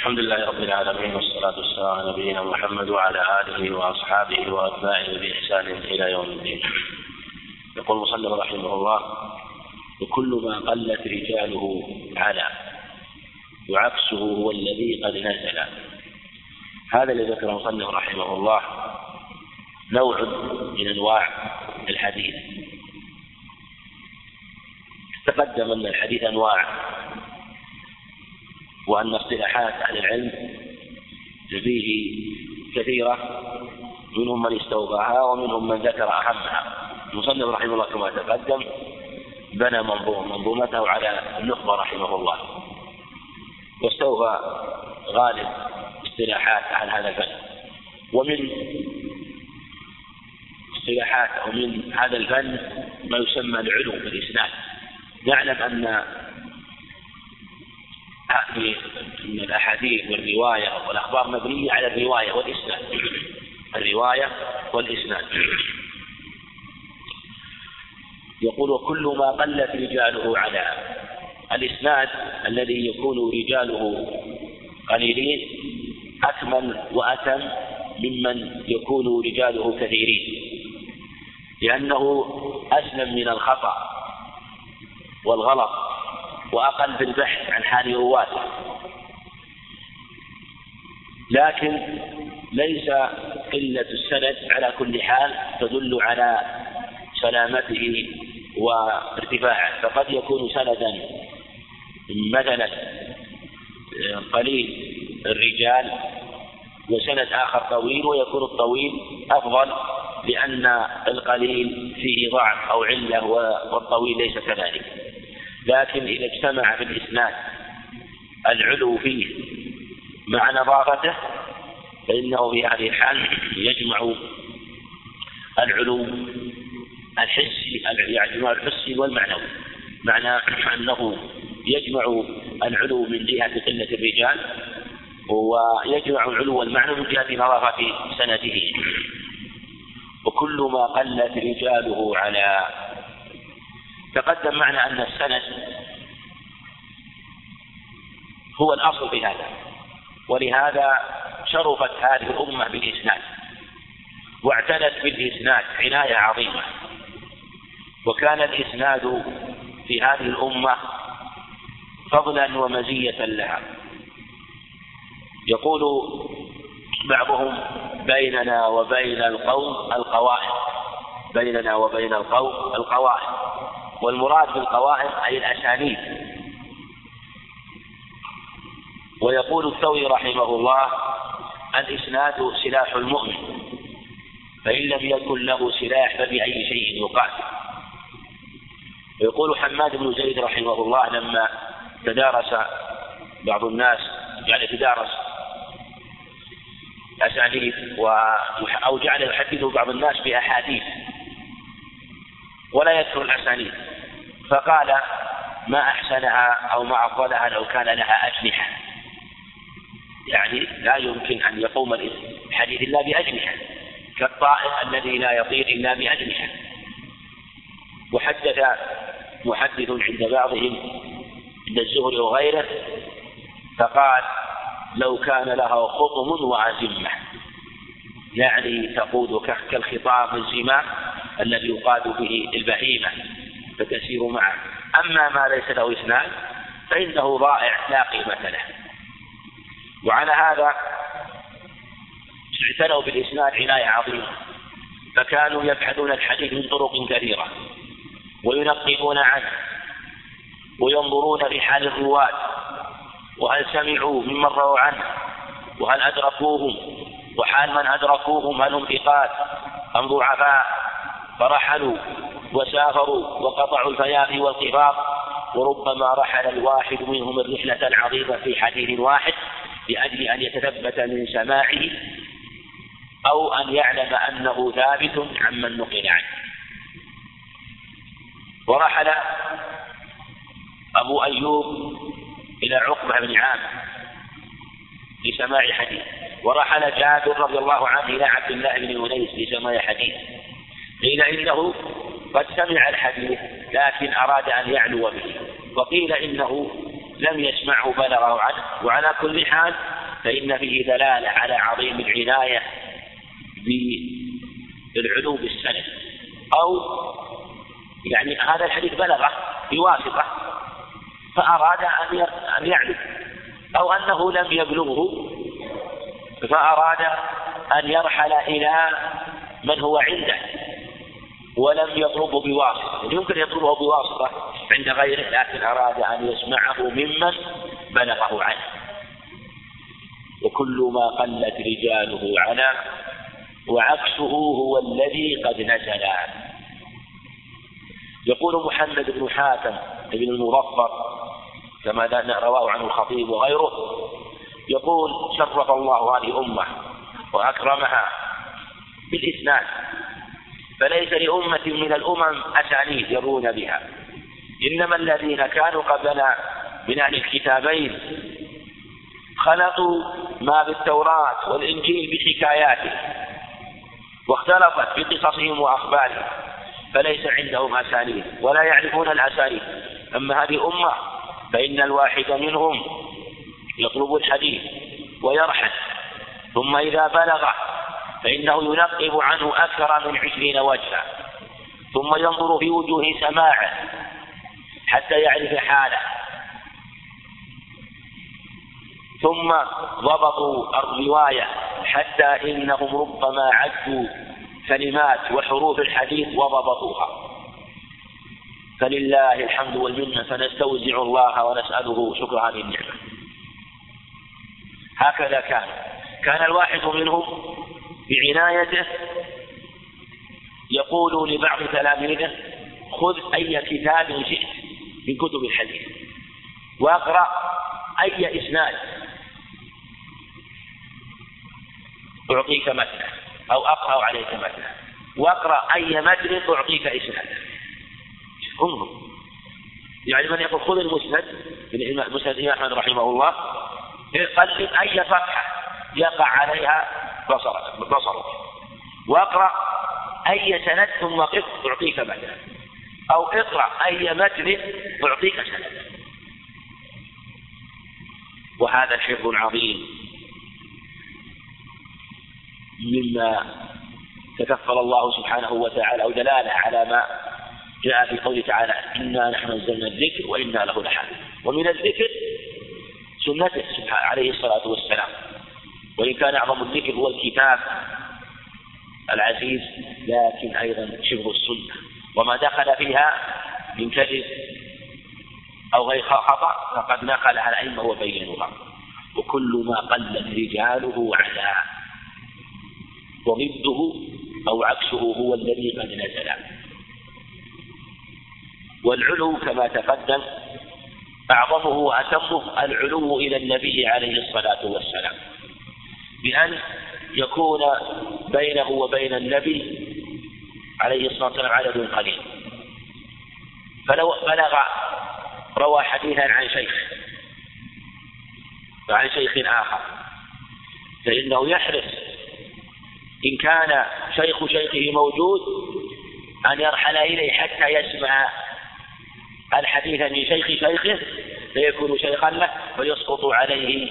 الحمد لله رب العالمين والصلاة والسلام على نبينا محمد وعلى آله وأصحابه وأتباعه بإحسان إلى يوم الدين. يقول المصنف رحمه الله: وكل ما قلت رجاله على وعكسه هو الذي قد نزل. هذا الذي ذكره المصنف رحمه الله نوع من أنواع الحديث. تقدم أن الحديث أنواع وأن اصطلاحات أهل العلم فيه كثيرة منهم من استوفاها ومنهم من ذكر أهمها المصنف رحمه الله كما تقدم بنى منظومته على النخبة رحمه الله. واستوفى غالب اصطلاحات أهل هذا الفن. ومن اصطلاحات أو من هذا الفن ما يسمى العلو في الإسناد نعلم أن من الأحاديث والرواية والأخبار مبنية على الرواية والإسناد. الرواية والإسناد. يقول وكل ما قلت رجاله على الإسناد الذي يكون رجاله قليلين أكمل وأتم ممن يكون رجاله كثيرين. لأنه أسلم من الخطأ والغلط. وأقل في البحث عن حال رواته لكن ليس قلة السند على كل حال تدل على سلامته وارتفاعه فقد يكون سندا مثلا قليل الرجال وسند آخر طويل ويكون الطويل أفضل لأن القليل فيه ضعف أو علة والطويل ليس كذلك. لكن إذا اجتمع في الإسناد العلو فيه مع نظافته فإنه في هذه الحال يجمع العلو الحسي يجمع الحسي والمعنوي. معنى أنه يجمع العلو من جهة قلة الرجال ويجمع العلو المعنوي من جهة نظافة سنده. وكل ما قلت رجاله على تقدم معنا أن السند هو الأصل في هذا ولهذا شرفت هذه الأمة بالإسناد واعتنت بالإسناد عناية عظيمة وكان الإسناد في هذه الأمة فضلا ومزية لها. يقول بعضهم بيننا وبين القوم القوائم بيننا وبين القوم القوائم والمراد بالقوائم أي الأسانيد. ويقول الثوري رحمه الله الإسناد سلاح المؤمن فإن لم يكن له سلاح فبأي شيء يقاتل ويقول حماد بن زيد رحمه الله لما تدارس بعض الناس يعني تدارس أسانيد و أو جعل يحدث بعض الناس بأحاديث ولا يذكر الأسانيد. فقال ما أحسنها أو ما أفضلها لو كان لها أجنحة. يعني لا يمكن أن يقوم الحديث إلا بأجنحة. كالطائر الذي لا يطير إلا بأجنحة. وحدث محدث عند بعضهم عند الزهري وغيره فقال لو كان لها خطم وعزمة يعني تقود كالخطام الزمام الذي يقاد به البهيمة فتسير معه. أما ما ليس له إسناد فإنه ضائع لا قيمة له. وعلى هذا اعتنوا بالإسناد عناية عظيمة. فكانوا يبحثون الحديث من طرق كثيرة وينقبون عنه وينظرون في حال الرواة وهل سمعوا ممن رووا عنه وهل أدركوهم وحال من أدركوهم هل هم ثقات أم ضعفاء. فرحلوا وسافروا وقطعوا الفيافي والقفاق وربما رحل الواحد منهم الرحلة العظيمة في حديث واحد لأجل أن يتثبت من سماعه أو أن يعلم أنه ثابت عمن نقل عنه. ورحل أبو أيوب إلى عقبة بن عامر لسماع حديث. ورحل جابر رضي الله عنه إلى عبد الله بن أنيس لسماع حديث. قيل إنه قد سمع الحديث لكن أراد أن يعلو به. وقيل إنه لم يسمعه بلغه عنه. وعلى كل حال فإن فيه دلالة على عظيم العناية بالعلو بالسند أو يعني هذا الحديث بلغه بواسطة فأراد أن أن يعلو. أو أنه لم يبلغه فأراد أن يرحل إلى من هو عنده. ولم يطلبه بواسطة. يمكن يطلبه بواسطة عند غيره لكن أراد أن يسمعه ممن بلغه عنه. وكل ما قلت رجاله على وعكسه هو الذي قد نزل. يقول محمد بن حاتم بن المظفر كما رواه عنه الخطيب وغيره يقول شرف الله هذه الأمة وأكرمها بالإسناد. فليس لأمة من الأمم أسانيد يرون بها. إنما الذين كانوا قبلنا من أهل الكتابين خلطوا ما بالتوراة والإنجيل بحكاياته واختلطت بقصصهم وأخبارهم فليس عندهم أسانيد ولا يعرفون الأسانيد. أما هذه الأمة فإن الواحد منهم يطلب الحديث ويرحل ثم إذا بلغ فإنه ينقب عنه أكثر من عشرين وجها ثم ينظر في وجوه سماعه حتى يعرف حاله. ثم ضبطوا الرواية حتى إنهم ربما عدوا كلمات وحروف الحديث وضبطوها. فلله الحمد والمنة فنستوزع الله ونسأله شكر هذه النعمة. هكذا كان. كان الواحد منهم بعنايته. يقول لبعض تلاميذه خذ أي كتاب شئت من كتب الحديث واقرأ أي إسناد. أعطيك متنه أو أقرأ عليك متنه. واقرأ أي متن أعطيك إسناده انظر. يعني من يقول خذ المسند من مسند الإمام أحمد رحمه الله قلب أي صفحة يقع عليها بصرك بصرك. واقرأ أي سند ثم قف أعطيك متن. أو اقرأ أي متن أعطيك سند. وهذا حفظ عظيم. مما تكفل الله سبحانه وتعالى أو دلالة على ما جاء في قوله تعالى إنا نحن نزلنا الذكر وإنا له لحافظ ومن الذكر سنته عليه الصلاة والسلام. وإن كان أعظم الذكر هو الكتاب العزيز لكن أيضا شبه السنة. وما دخل فيها من كذب أو غير خطأ فقد نقلها الأئمة وبينوها وكل ما قلت رجاله على وضده أو عكسه هو الذي قد نزل. والعلو كما تقدم أعظمه وأتمه العلو إلى النبي عليه الصلاة والسلام. بأن يكون بينه وبين النبي عليه الصلاة والسلام عدد قليل. فلو بلغ روى حديثا عن شيخ وعن شيخ آخر فإنه يحرص إن كان شيخ شيخه موجود أن يرحل إليه حتى يسمع الحديث من شيخ شيخه فيكون شيخا له ويسقط عليه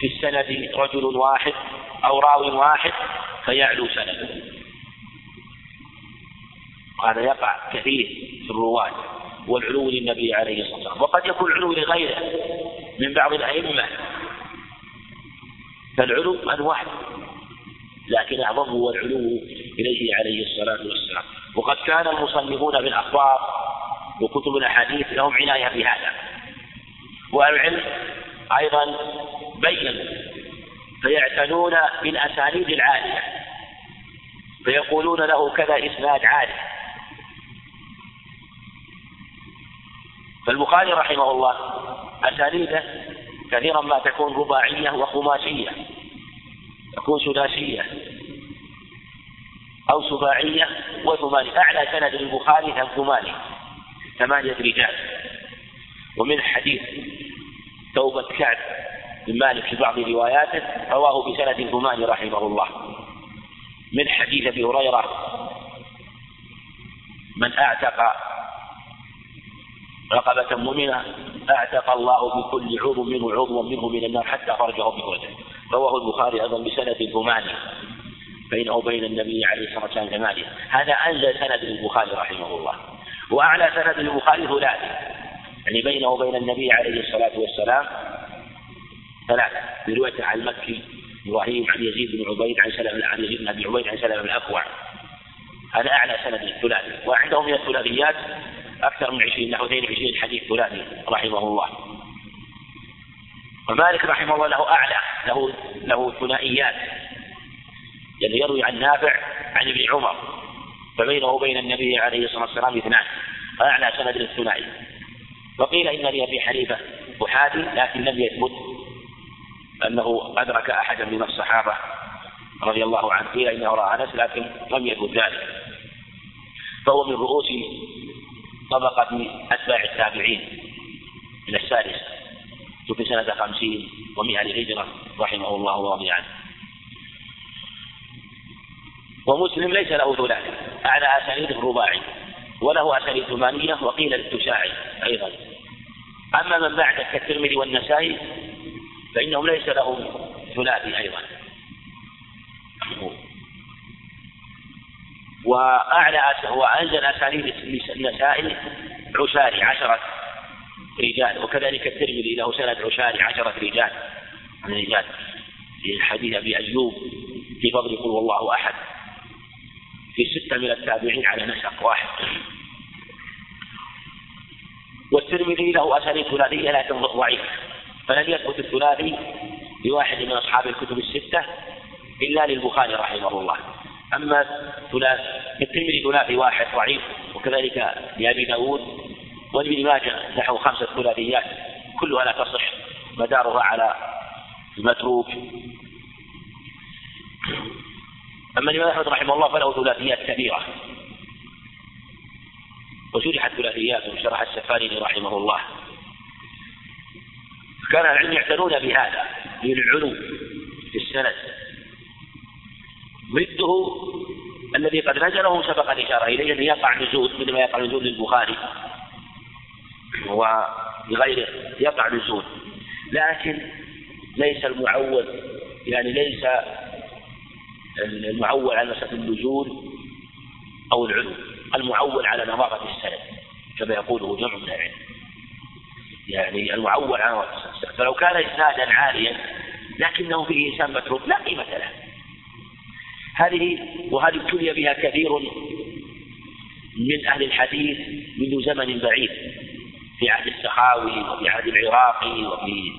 في السند رجل واحد أو راو واحد فيعلو سنده. وهذا يقع كثير في الرواة والعلو للنبي عليه الصلاة والسلام. وقد يكون العلو لغيره من بعض الأئمة. فالعلو أنواع لكن أعظمه هو العلو إليه عليه الصلاة والسلام. وقد كان المصنفون في الأخبار وكتب الأحاديث لهم عناية بهذا. وأهل العلم أيضا بينوا فيعتنون بالأسانيد العالية فيقولون له كذا إسناد عالي. فالبخاري رحمه الله أسانيده كثيرا ما تكون رباعية وخماسية تكون سداسية أو سباعية وثمانية. أعلى سند البخاري ثمانية ثمانية رجال. ومن حديث توبة كعب بن مالك في بعض رواياته رواه بسند ثماني رحمه الله. من حديث أبي هريرة من أعتق رقبة مؤمنة أعتق الله بكل عضو منه عضوا منه من النار حتى خرجه بقوته رواه البخاري أيضا بسند ثمانية بينه وبين النبي عليه الصلاة والسلام ثمانية هذا أنزل سند البخاري رحمه الله. وأعلى سند البخاري ثلاثي يعني بينه وبين النبي عليه الصلاة والسلام ثلاثة برواية عن المكي إبراهيم عن يزيد بن عبيد عن سلم عن يزيد بن أبي عبيد عن سلم الأكوع هذا أعلى سند الثلاثي. وعندهم من الثلاثيات أكثر من عشرين نحو 22 حديث ثلاثي رحمه الله. ومالك رحمه الله له أعلى له له ثنائيات. الذي يروي عن نافع عن ابن عمر فبينه وبين النبي عليه الصلاة والسلام اثنان. أعلى سند الثنائي وقيل إن لأبي حنيفة أحادي لكن لم يثبت. أنه أدرك أحدا من الصحابة رضي الله عنه. قيل إنه رأى أنس لكن لم يثبت ذلك. فهو من رؤوس طبقة أتباع التابعين من السادسة توفي سنة خمسين ومئة للهجرة رحمه الله ورضي عنه. ومسلم ليس له ثلاثي أعلى أسانيد الرباعي وله أسانيد ثمانية وقيل للتشاعي أيضا. أما من بعد كالترمذي والنسائي فإنهم ليس لهم ثلاثي أيضا. وأعلى وأنزل أسانيد النسائي عشاري عشرة رجال وكذلك الترمذي له سند عشاري عشرة رجال. من الرجال. في حديث أبي أيوب في فضل قل والله أحد. في ستة من التابعين على نسق واحد. والترمذي له أسانيد ثلاثية لكن ضعيفة. فلم يثبت الثلاثي لواحد من أصحاب الكتب الستة إلا للبخاري رحمه الله. أما ثلاث الترمذي ثلاثي واحد ضعيف وكذلك لأبي داود ولابن ماجه نحو خمسة ثلاثيات كلها لا تصح مدارها على المتروك. أما الإمام أحمد رحمه الله فله ثلاثيات كبيرة. وشرحت ثلاثيات وشرح السفاري رحمه الله. كان العلم يعتنون بهذا للعلو في السند ضده الذي قد نزله سبق الإشارة إليه أن يقع نزول مثل ما يقع نزول للبخاري ولغيره يقع نزول. لكن ليس المعول يعني ليس المعول على مسألة النزول أو العلو المعول على نظافة السند كما يقوله جمع من العلم. يعني المعول السند فلو كان إسنادا عاليا لكنه فيه إنسان متروك لا قيمة له. هذه وهذه ابتلي بها كثير من أهل الحديث منذ زمن بعيد في عهد السخاوي وفي عهد العراقي وفي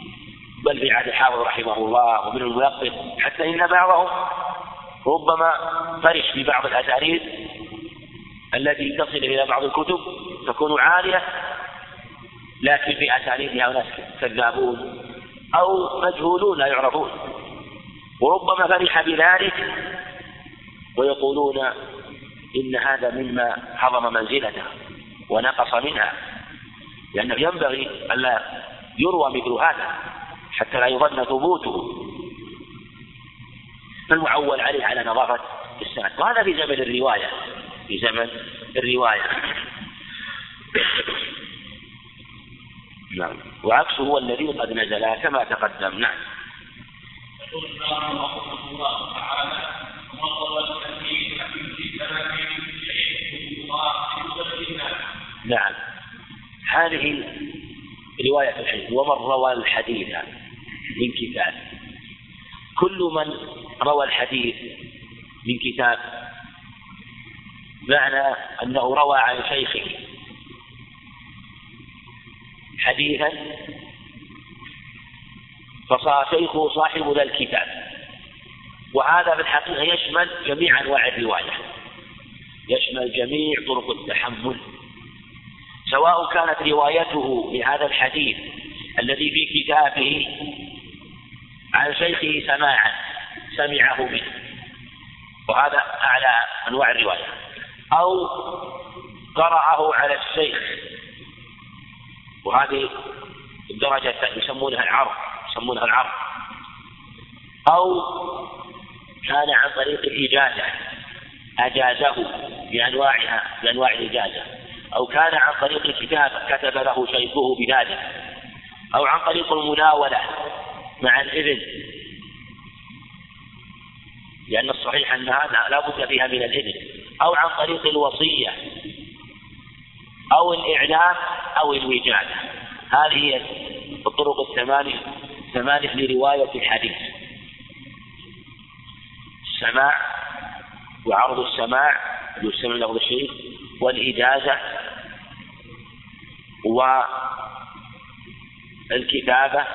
بل في عهد الحافظ رحمه الله ومن الملقب حتى إن بعضهم ربما فرش في بعض الأسانيد التي تصل إلى بعض الكتب تكون عالية لكن في أسانيدها ناس كذابون أو مجهولون لا يعرفون وربما فرح بذلك ويقولون إن هذا مما حضم منزلته ونقص منها لأنه ينبغي ألا يروى مثل هذا حتى لا يظن ثبوته. المعول عليه على نظافة السند. وهذا في زمن الرواية في زمن الرواية. نعم. وعكسه هو الذي قد نزل كما تقدم. نعم. نعم. هذه رواية الحديث ومن روى الحديث من كتاب. كل من روى الحديث من كتاب معنى أنه روى عن شيخه. حديثا فصار شيخه صاحب ذا الكتاب. وهذا في الحقيقة يشمل جميع أنواع الرواية. يشمل جميع طرق التحمل. سواء كانت روايته لهذا الحديث الذي في كتابه عن شيخه سماعا سمعه منه. وهذا أعلى أنواع الرواية. أو قرأه على الشيخ وهذه الدرجة يسمونها العرض يسمونها العرض. أو كان عن طريق الإجازة أجازه بأنواعها بأنواع الإجازة. أو كان عن طريق الكتاب كتب له شيخه بذلك. أو عن طريق المناولة مع الإذن لأن الصحيح أن هذا لا بد فيها من الإذن أو عن طريق الوصية. أو الإعلام أو الوجادة هذه هي الطرق الثمانية ثمانية لرواية الحديث. السماع وعرض السماع يستمع لفظ الشيخ والإجازة والكتابة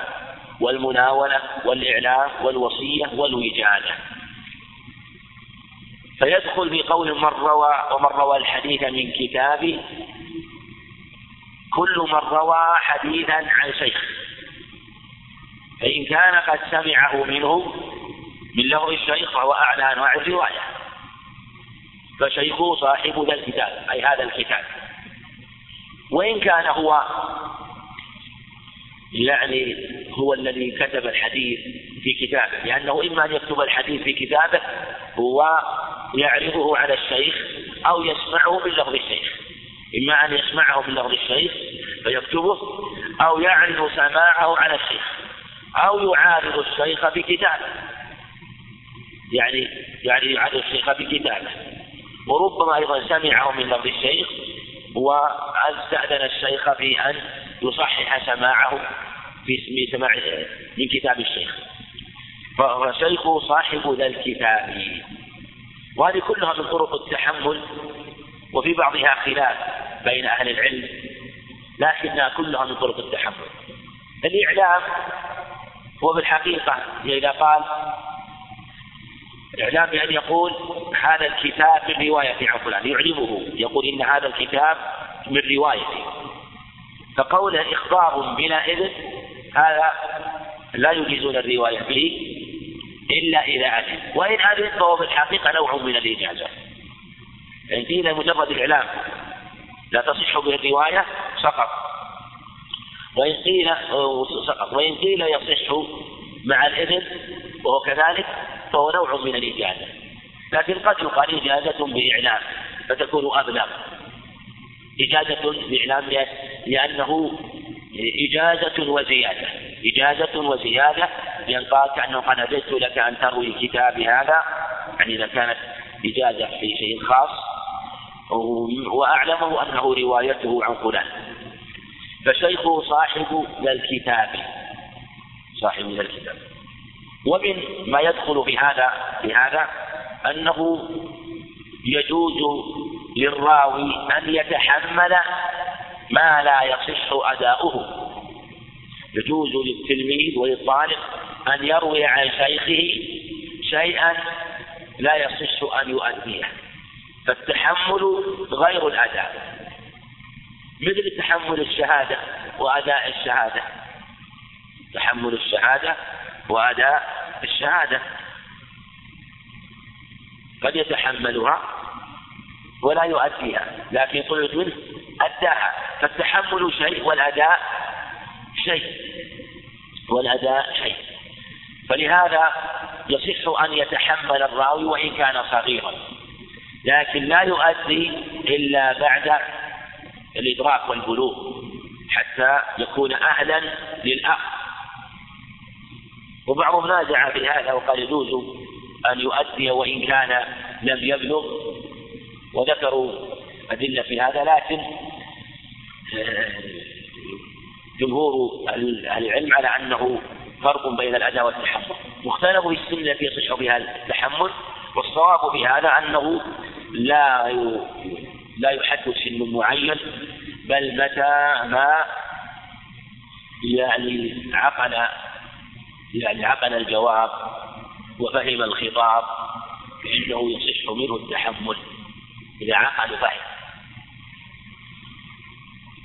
والمناولة والإعلام والوصية والوجادة. فيدخل في قول من روى ومن روى الحديث من كتاب كل من روى حديثا عن شيخ. فإن كان قد سمعه منه من لفظ الشيخ فهو أعلى أنواع الرواية. فشيخه صاحب ذا الكتاب أي هذا الكتاب. وإن كان هو يعني هو الذي كتب الحديث في كتابه لأنه إما أن يكتب الحديث في كتابه هو يعرضه على الشيخ أو يسمعه من لفظ الشيخ. إما أن يسمعه من لفظ الشيخ فيكتبه أو يعرض سماعه على الشيخ أو يعارض الشيخ بكتابه. يعني يعني يعارض الشيخ بكتابه. وربما أيضا سمعه من لفظ الشيخ وأستأذن الشيخ في أن يصحح سماعه في سماع من كتاب الشيخ. فالشيخ صاحب ذا الكتاب. وهذه كلها من طرق التحمل وفي بعضها خلاف. بين أهل العلم لكنها كلها من طرق التحمل الإعلام هو بالحقيقة إذا قال الإعلام بأن يقول هذا الكتاب من رواية عن فلان يعلمه يقول إن هذا الكتاب من روايتي فقوله إخبار بلا إذن هذا لا يجيزون الرواية به إلا إذا أذن. وإن أذن فهو في الحقيقة نوع من الإجازة إن قيل مجرد الإعلام لا تصح به الرواية سقط. وإن قيل سقط. وإن قيل يصح مع الإذن وهو كذلك فهو نوع من الإجازة. لكن قد يقال إجازة بإعلام فتكون أبلغ. إجازة بإعلام لأنه إجازة وزيادة. إجازة وزيادة ينقال كأنه قد أجزت لك أن تروي كتابي هذا يعني إذا كانت إجازة في شيء خاص وأعلمه أنه روايته عن فلان. فشيخه صاحب ذا الكتاب. صاحب ذا الكتاب. ومن ما يدخل في هذا في هذا أنه يجوز للراوي أن يتحمل ما لا يصح أداؤه. يجوز للتلميذ وللطالب أن يروي عن شيخه شيئا لا يصح أن يؤديه. فالتحمل غير الأداء. مثل تحمل الشهادة وأداء الشهادة. تحمل الشهادة وأداء الشهادة. قد يتحملها ولا يؤديها لكن قلت منه أداها. فالتحمل شيء والأداء شيء. والأداء شيء. فلهذا يصح أن يتحمل الراوي وإن كان صغيرا. لكن لا يؤدي إلا بعد الإدراك والبلوغ حتى يكون أهلا للأخذ وبعضهم نازع في هذا وقال يجوز أن يؤدي وإن كان لم يبلغ وذكروا أدلة في هذا لكن آه، جمهور العلم على أنه فرق بين الأداء والتحمل. واختلفوا في السن التي يصح بها التحمل والصواب في هذا أنه لا لا يحدد سن معين بل متى ما يعني عقل يعني عقل الجواب وفهم الخطاب فإنه يصح منه التحمل إذا عقل فهم.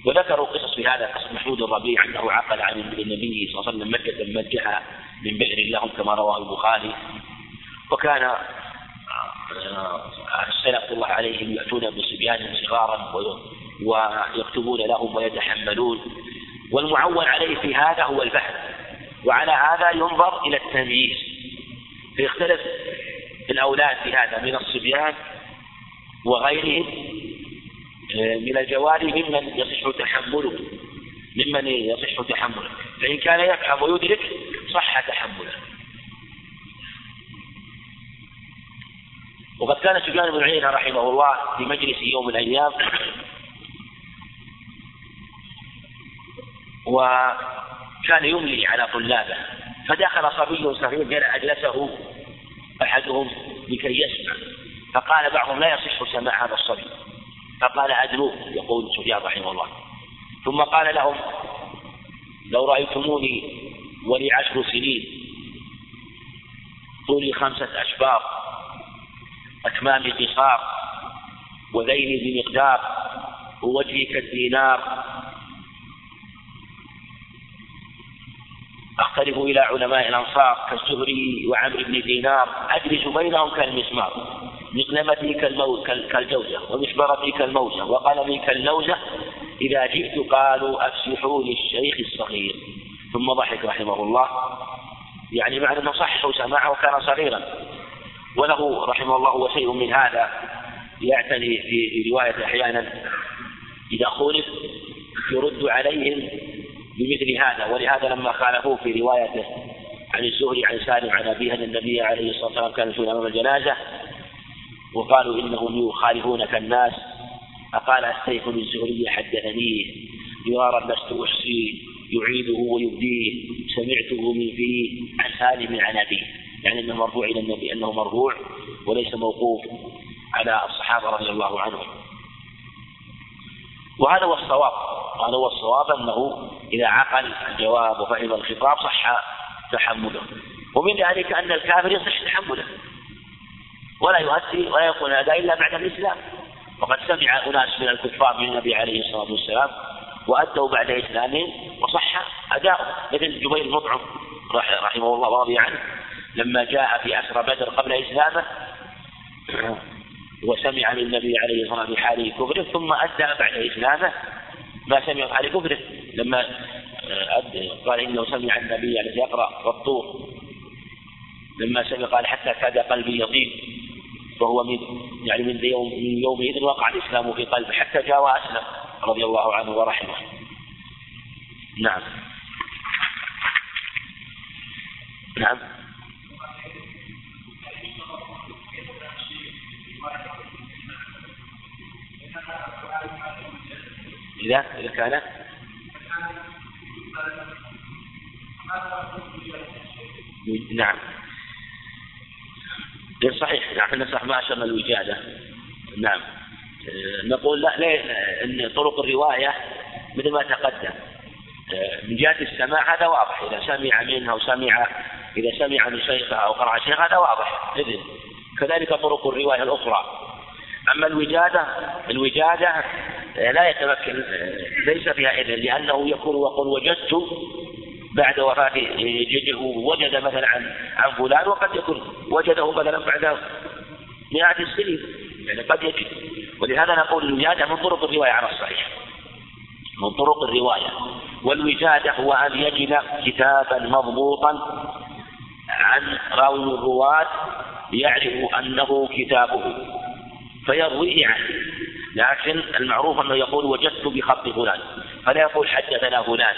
وذكروا قصص في هذا قصة محمود الربيع أنه عقل عن النبي صلى الله عليه وسلم مكة مجها من بئر لهم كما رواه البخاري. وكان السلف الله عليهم يأتون بصبيان صغارا ويكتبون لهم ويتحملون. والمعول عليه في هذا هو الفهم وعلى هذا ينظر إلى التمييز. فيختلف الأولاد في هذا من الصبيان وغيرهم آه، من الجواري ممن يصح تحمله ممن يصح تحمله. فإن كان يفهم ويدرك صح تحمله. وقد كان سفيان بن عيينة رحمه الله في مجلس يوم من الأيام. وكان يملي على طلابه. فدخل صبي صغير جل أجلسه أحدهم لكي يسمع. فقال بعضهم لا يصح سماع هذا الصبي. فقال أدنوه يقول سفيان رحمه الله. ثم قال لهم لو رأيتموني ولي عشر سنين طولي خمسة أشبار أكمامي قصار وذيلي بمقدار ووجهي كالدينار أختلف إلى علماء الأنصار كالزهري وعمرو بن دينار. أجلس بينهم كالمسمار. مقلمتي كالجوزة ومشبرتي كالموزة وقلمي كاللوزة إذا جئت قالوا أفسحوا للشيخ الصغير. ثم ضحك رحمه الله. يعني معنى أنه صححوا سماعه وكان صغيرا. وله رحمه الله هو شيء من هذا يعتني في رواية أحيانا. إذا خولف يرد عليهم بمثل هذا ولهذا لما خالفوه في روايته عن الزهري عن سالم عن أبيه أن النبي عليه الصلاة والسلام كان يمشون أمام الجنازة وقالوا إنهم يخالفونك الناس فقال السيف للزهري حدثنيه جوارا لست أحصيه يعيده ويبديه سمعته من فيه عن سالم عن أبيه. يعني أنه مرفوع إلى النبي أنه مرفوع وليس موقوف على الصحابة رضي الله عنهم. وهذا هو الصواب وهذا هو الصواب أنه إذا عقل الجواب وفهم الخطاب صح تحمله. ومن ذلك أن الكافر يصح تحمله. ولا يؤدي ولا يكون هذا إلا بعد الإسلام. وقد سمع أناس من الكفار من النبي عليه الصلاة والسلام وأدوا بعد إسلامهم وصح أداؤهم مثل جبير المطعم رحمه الله ورضي عنه. لما جاء في أسرى بدر قبل إسلامه وسمع من النبي عليه الصلاة والسلام بحال كفره ثم أدى بعد إسلامه ما سمع بحال كفره. لما قال إنه سمع النبي يعني يقرأ والطور. لما سمع قال حتى كاد قلبي يطيب وهو من يعني من يوم من يومئذ وقع الإسلام في قلبه حتى جاء وأسلم رضي الله عنه ورحمه. نعم. نعم. إذا إذا كان نعم. غير صحيح. نعم نصح ما أشرنا الوجادة. نعم. آه، نقول لا ليه إن طرق الرواية مثل ما تقدم. آه، من جهة السماع هذا واضح. إذا سمع منها أو سمع إذا سمع من شيخها أو قرأ شيخ هذا واضح. إذن كذلك طرق الرواية الأخرى. أما الوجادة الوجادة آه، لا يتمكن ليس فيها إذن لأنه يقول وقل وجدت بعد وفاة جده وجد مثلا عن عن فلان وقد يكون وجده مثلا بعد مئات السنين يعني قد يجد. ولهذا نقول الوجادة من طرق الرواية على الصحيح. من طرق الرواية. والوجادة هو أن يجد كتابا مضبوطا عن راوي الرواة يعرف أنه كتابه. فيرويه عنه. لكن المعروف أنه يقول وجدت بخط فلان. فلا يقول حدثنا فلان.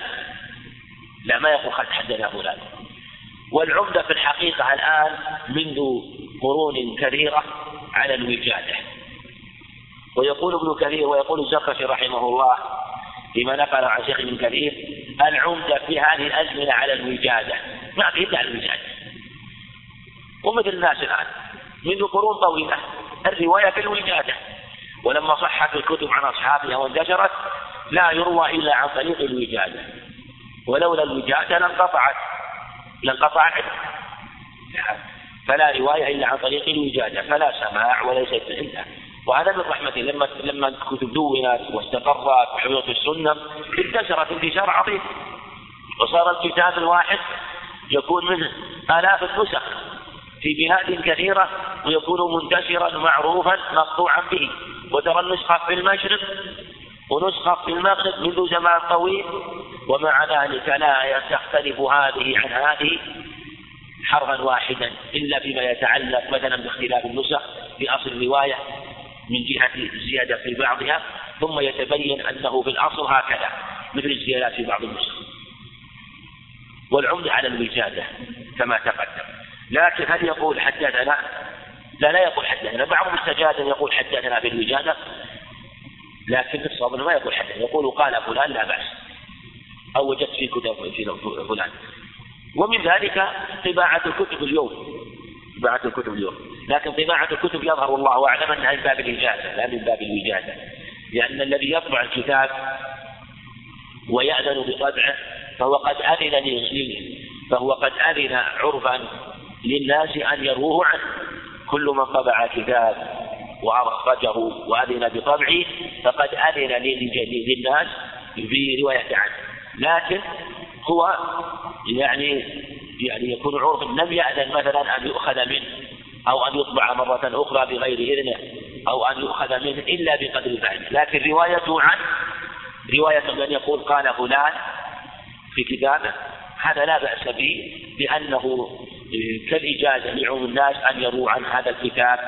لا ما يقول حدثنا فلان. والعمدة في الحقيقة الآن منذ قرون كثيرة على الوجادة. ويقول ابن كثير ويقول الزركشي رحمه الله فيما نقل عن شيخ ابن كثير العمدة في هذه الأزمنة على الوجادة. ما في إلا الوجادة. ومثل الناس الآن. منذ قرون طويلة الرواية في الوجادة ولما صحت الكتب عن أصحابها وانتشرت لا يروى إلا عن طريق الوجادة. ولولا الوجادة لانقطعت. لانقطع فلا رواية إلا عن طريق الوجادة. فلا سماع وليست انتهى وهذا من رحمته لما لما الكتب دونت واستقرت وحفظت السنة انتشرت انتشار عظيم. وصار الكتاب الواحد يكون منه آلاف النسخ. في بلاد كثيرة ويكون منتشرا معروفا مقطوعا به. وترى النسخة في المشرق ونسخة في المغرب منذ زمان طويل. ومع ذلك لا تختلف هذه عن هذه حرفا واحدا إلا فيما يتعلق مثلا باختلاف النسخ في أصل الرواية من جهة الزيادة في بعضها ثم يتبين أنه في الأصل هكذا مثل الزيادات في بعض النسخ. والعمدة على الوجادة كما تقدم. لكن هل يقول حدثنا؟ لا لا يقول حدثنا. بعضهم استجاد أن يقول حدثنا بالوجادة لكن الصواب ما يقول حدثنا. يقول قال فلان لا بأس. أو وجدت في كتب في فلان. ومن ذلك طباعة الكتب اليوم. طباعة الكتب اليوم. لكن طباعة الكتب يظهر والله أعلم أنها من باب الإجازة لا من باب الوجادة. لأن الذي يطبع الكتاب ويأذن بطبعه فهو قد أذن فهو قد أذن عرفا للناس أن يروه عنه. كل من طبع كتاب وأخرجه وأذن بطبعه فقد أذن للناس برواية عنه. لكن هو يعني يعني يكون عرف لم يأذن مثلا أن يؤخذ منه أو أن يطبع مرة أخرى بغير إذنه أو أن يؤخذ منه إلا بقدر فعله لكن روايته عنه رواية من يقول قال فلان في كتابه هذا لا بأس به لأنه كالإجازة لعموم الناس أن يروا عن هذا الكتاب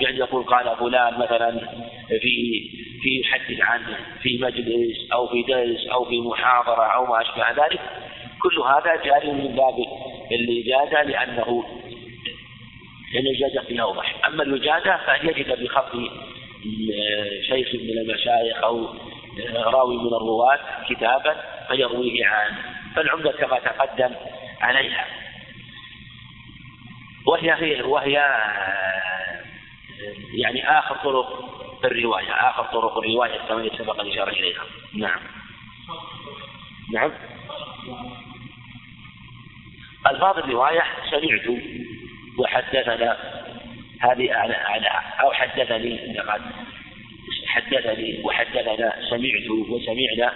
بأن يقول قال فلان مثلا في في يحدث عنه في مجلس أو في درس أو في محاضرة أو ما أشبه ذلك كل هذا جاري من باب الإجازة لأنه لأن الإجازة فيها أوضح أما الوجادة فأن يجد بخط شيخ من المشايخ أو راوي من الرواة كتابا فيرويه عنه فالعمدة كما تقدم عليها. وهي هي وهي يعني آخر طرق الرواية آخر طرق الرواية كما سبق الإشارة إليها. نعم. نعم. ألفاظ الرواية سمعت وحدثنا هذه أعلى أعلى أو حدثني لقد حدثني وحدثنا سمعت وسمعنا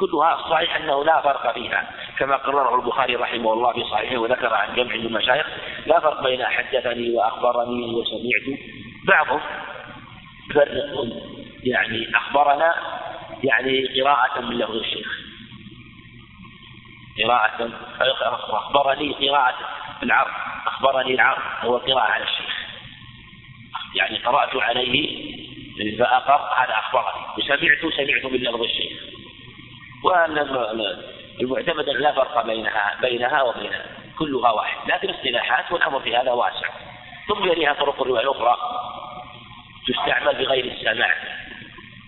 كلها صحيح أنه لا فرق فيها. كما قرره البخاري رحمه الله في صحيحه وذكر عن جمع من المشايخ لا فرق بين حدثني وأخبرني وسمعت. بعضهم فرق يعني أخبرنا يعني قراءة من لفظ الشيخ. قراءة أخبرني قراءة العرض أخبرني العرض هو قراءة على الشيخ. يعني قرأت عليه فأقر هذا أخبرني. وسمعت سمعت من لفظ الشيخ. والمعتمد لا فرق بينها بينها وبين كلها واحد. لكن اصطلاحات والأمر في هذا واسع. ثم يليها طرق الرواية الأخرى تستعمل بغير السماع.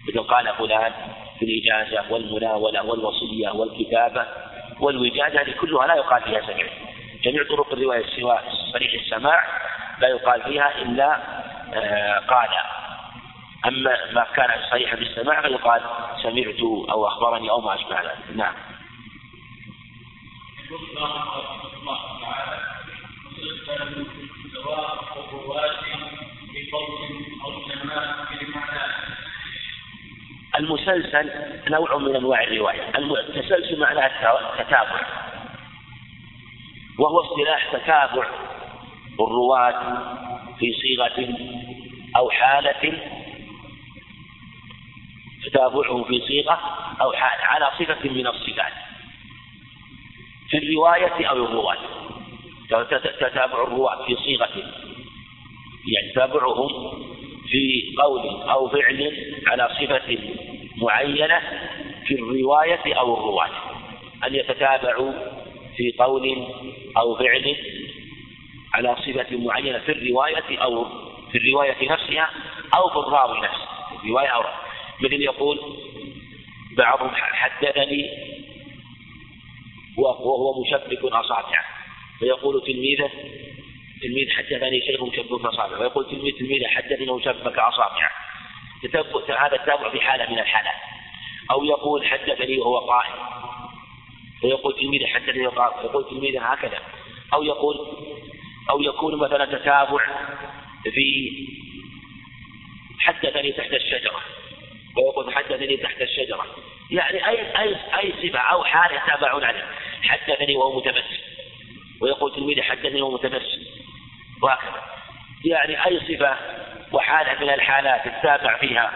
مثل قال فلان في الإجازة والمناولة والوصية والكتابة والوجادة هذه كلها لا يقال فيها سمع جميع طرق الرواية سوى صريح السماع لا يقال فيها إلا آه قال. أما ما كان صريحا بالسماع فيقال سمعت أو أخبرني أو ما أشبه ذلك نعم. المسلسل نوع من أنواع الرواية. التسلسل معناه التتابع. وهو اصطلاح تتابع الرواة في صيغة أو حالة تتابعه في صيغة أو حالة على صفة من الصفات. في الرواية أو الرواة. تتابع الرواة في صيغة. يعني تتابعهم في قول أو فعل على صفة معينة في الرواية أو الرواة. أن يتتابعوا في قول أو فعل على صفة معينة في الرواية أو في الرواية نفسها أو في الراوي نفسه. الرواية أو مثل يقول بعضهم حدثني وهو مشبك أصابعه فيقول تلميذه تلميذ حدثني شيخ مشبك أصابعه ويقول تلميذ تلميذه حدثني وشبك أصابعه هذا التابع في حالة من الحالات. أو يقول حدثني وهو قائم فيقول تلميذه حدثني وقال يقول تلميذه هكذا. أو يقول أو يكون مثلا تتابع في حدثني تحت الشجرة. ويقول حدثني تحت الشجرة. يعني أي أي أي صفة أو حال يتابعون عليه حدثني وهو متمسك. ويقول تلميذه حدثني وهو متمسك. وهكذا. يعني أي صفة وحالة من الحالات التابع فيها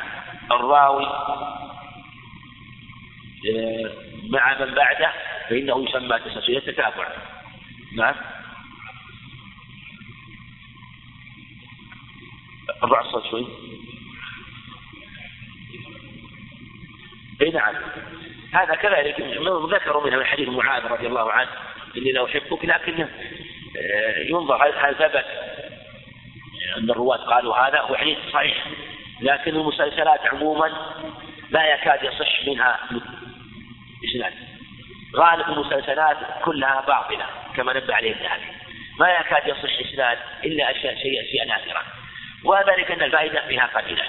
الراوي آه، مع من بعده فإنه يسمى تسلسل التتابع. نعم. الصوت شوي. اي نعم. هذا كذلك ذكروا منها من حديث معاذ رضي الله عنه إني لا أحبك لكنه آه، ينظر هل ثبت أن الرواة قالوا هذا هو حديث صحيح لكن المسلسلات عموما لا يكاد يصح منها إسناد غالب المسلسلات كلها باطلة كما نبه عليه الذهبي ما يكاد يصح إسناد إلا أشياء شيء أشياء نادرة وذلك أن الفائدة فيها قليلة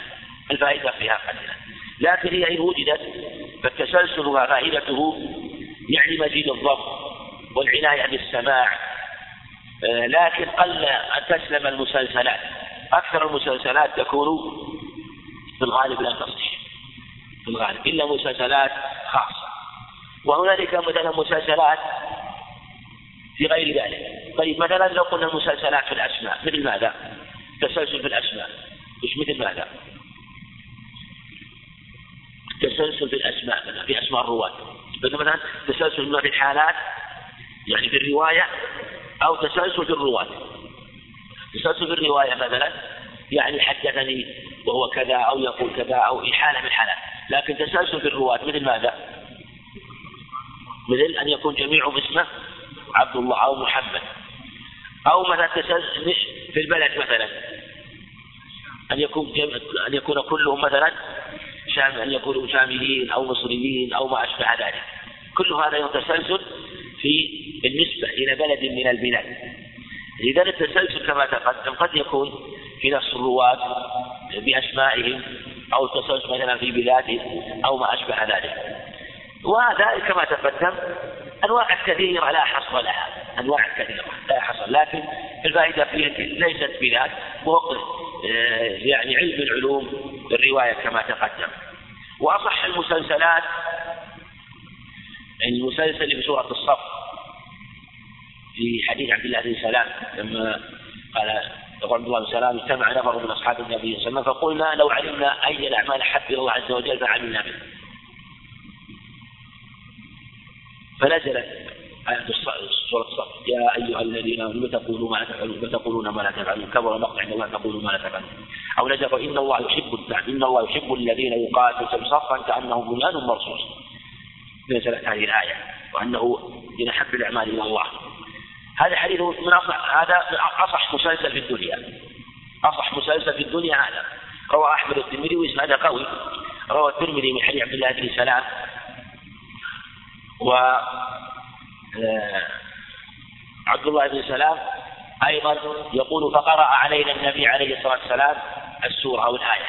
الفائدة فيها قليلة. لكن هي إن وجدت فالتسلسل وفائدته يعني مزيد الضبط والعناية بالسماع. آه، لكن قل أن تسلم المسلسلات. أكثر المسلسلات تكون في الغالب لا تصح. في الغالب. إلا مسلسلات خاصة. وهنالك مثلا مسلسلات في غير ذلك. طيب مثلا لو قلنا المسلسلات في الأسماء مثل ماذا؟ تسلسل في الأسماء. وش مثل ماذا؟ تسلسل في الأسماء مثلا في أسماء الرواة. مثلا تسلسل في الحالات يعني في الرواية أو تسلسل في الرواة. تسلسل في الرواية مثلا يعني حدثني وهو كذا أو يقول كذا أو حالة من الحالات. لكن تسلسل في الرواة مثل ماذا؟ مثل أن يكون جميعهم اسمه عبد الله أو محمد. أو مثلا تسلسل في البلد مثلا. أن يكون أن يكون كلهم مثلا شام أن يكونوا شاميين أو مصريين أو ما أشبه ذلك. كل هذا يتسلسل في بالنسبة إلى بلد من البلاد. إذا التسلسل كما تقدم قد يكون في نفس الرواة بأسمائهم أو التسلسل مثلا في بلادهم أو ما أشبه ذلك. وهذا كما تقدم أنواع كثيرة لا حصر لها. أنواع كثيرة لا حصر. لكن الفائدة فيها ليست بذات. وهو آه، يعني علم العلوم الرواية كما تقدم وأصح المسلسلات المسلسل في سورة الصف في حديث عبد الله بن سلام لما قال يقول عبد الله بن سلام اجتمع نفر من أصحاب النبي صلى الله عليه وسلم فقلنا لو علمنا أي الأعمال احب إلى الله عز وجل فعملنا به. فنزلت آية سورة الصف يا أيها الذين آمنوا تقولوا ما لا تفعلون تقولون ما لا تفعلون. كبر مقطع عند الله تقولوا ما لا تفعلون. أو نزل إن الله يحب الدعم إن الله يحب الذين يقاتلون صفا كأنهم بنيان مرصوص. نزلت هذه الآية وأنه من أحب الأعمال إلى الله. هذا حديث من أصح هذا أصح مسلسل في الدنيا. أصح مسلسل في الدنيا هذا. روى أحمد الترمذي وإسناده قوي. روى الترمذي من حديث عبد الله بن سلام. و عبد الله بن سلام أيضا يقول فقرأ علينا النبي عليه الصلاة والسلام السورة أو الآية.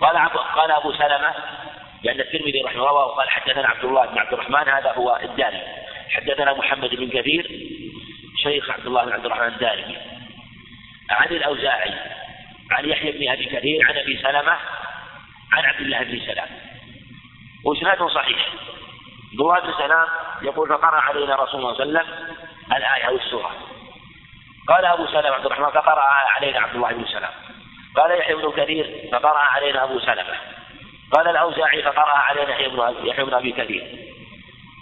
قال قال أبو سلمة لأن الترمذي رحمه الله وقال حدثنا عبد الله بن عبد الرحمن هذا هو الدارمي. حدثنا محمد بن كثير شيخ عبد الله بن عبد الرحمن الدارمي. عن الأوزاعي عن يحيى بن أبي كثير عن أبي سلمة عن عبد الله بن سلام. وإسناده صحيح. عبد بن سلام يقول فقرأ علينا رسول الله صلى الله عليه وسلم الآية أو السورة. قال أبو سلمة عبد الرحمن فقرأ علينا عبد الله بن سلام قال يحيى بن كثير فقرأ علينا أبو سلمة. قال الأوزاعي فقرأ علينا يحيى بن أبي كثير.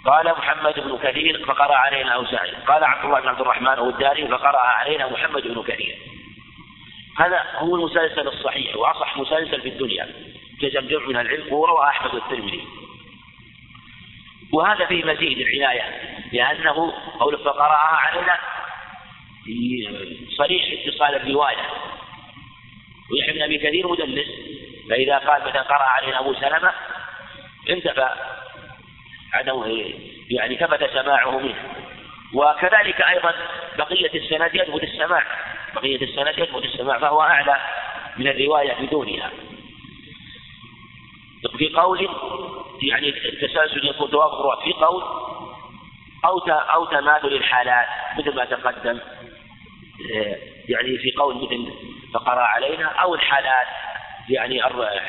قال محمد بن كثير فقرأ علينا الأوزاعي قال عبد الله بن عبد الرحمن والداري فقرأ علينا محمد بن كثير. هذا هو المسلسل الصحيح وأصح مسلسل في الدنيا. جزم جمع من العلم وروى أحمد الترمذي وهذا فيه مزيد العناية لأنه قول فقرأها علينا صريح اتصال الرواية ويحيى بن أبي كثير مدلس فإذا قال مثلا قرأ علينا أبو سلمة انتفى عنه يعني ثبت سماعه منه. وكذلك أيضا بقية السند يثبت السماع بقية السند يثبت السماع فهو أعلى من الرواية بدونها. في قول يعني التسلسل يكون توافق في قول أو أو تماثل الحالات مثل ما تقدم يعني في قول مثل فقرأ علينا أو الحالات يعني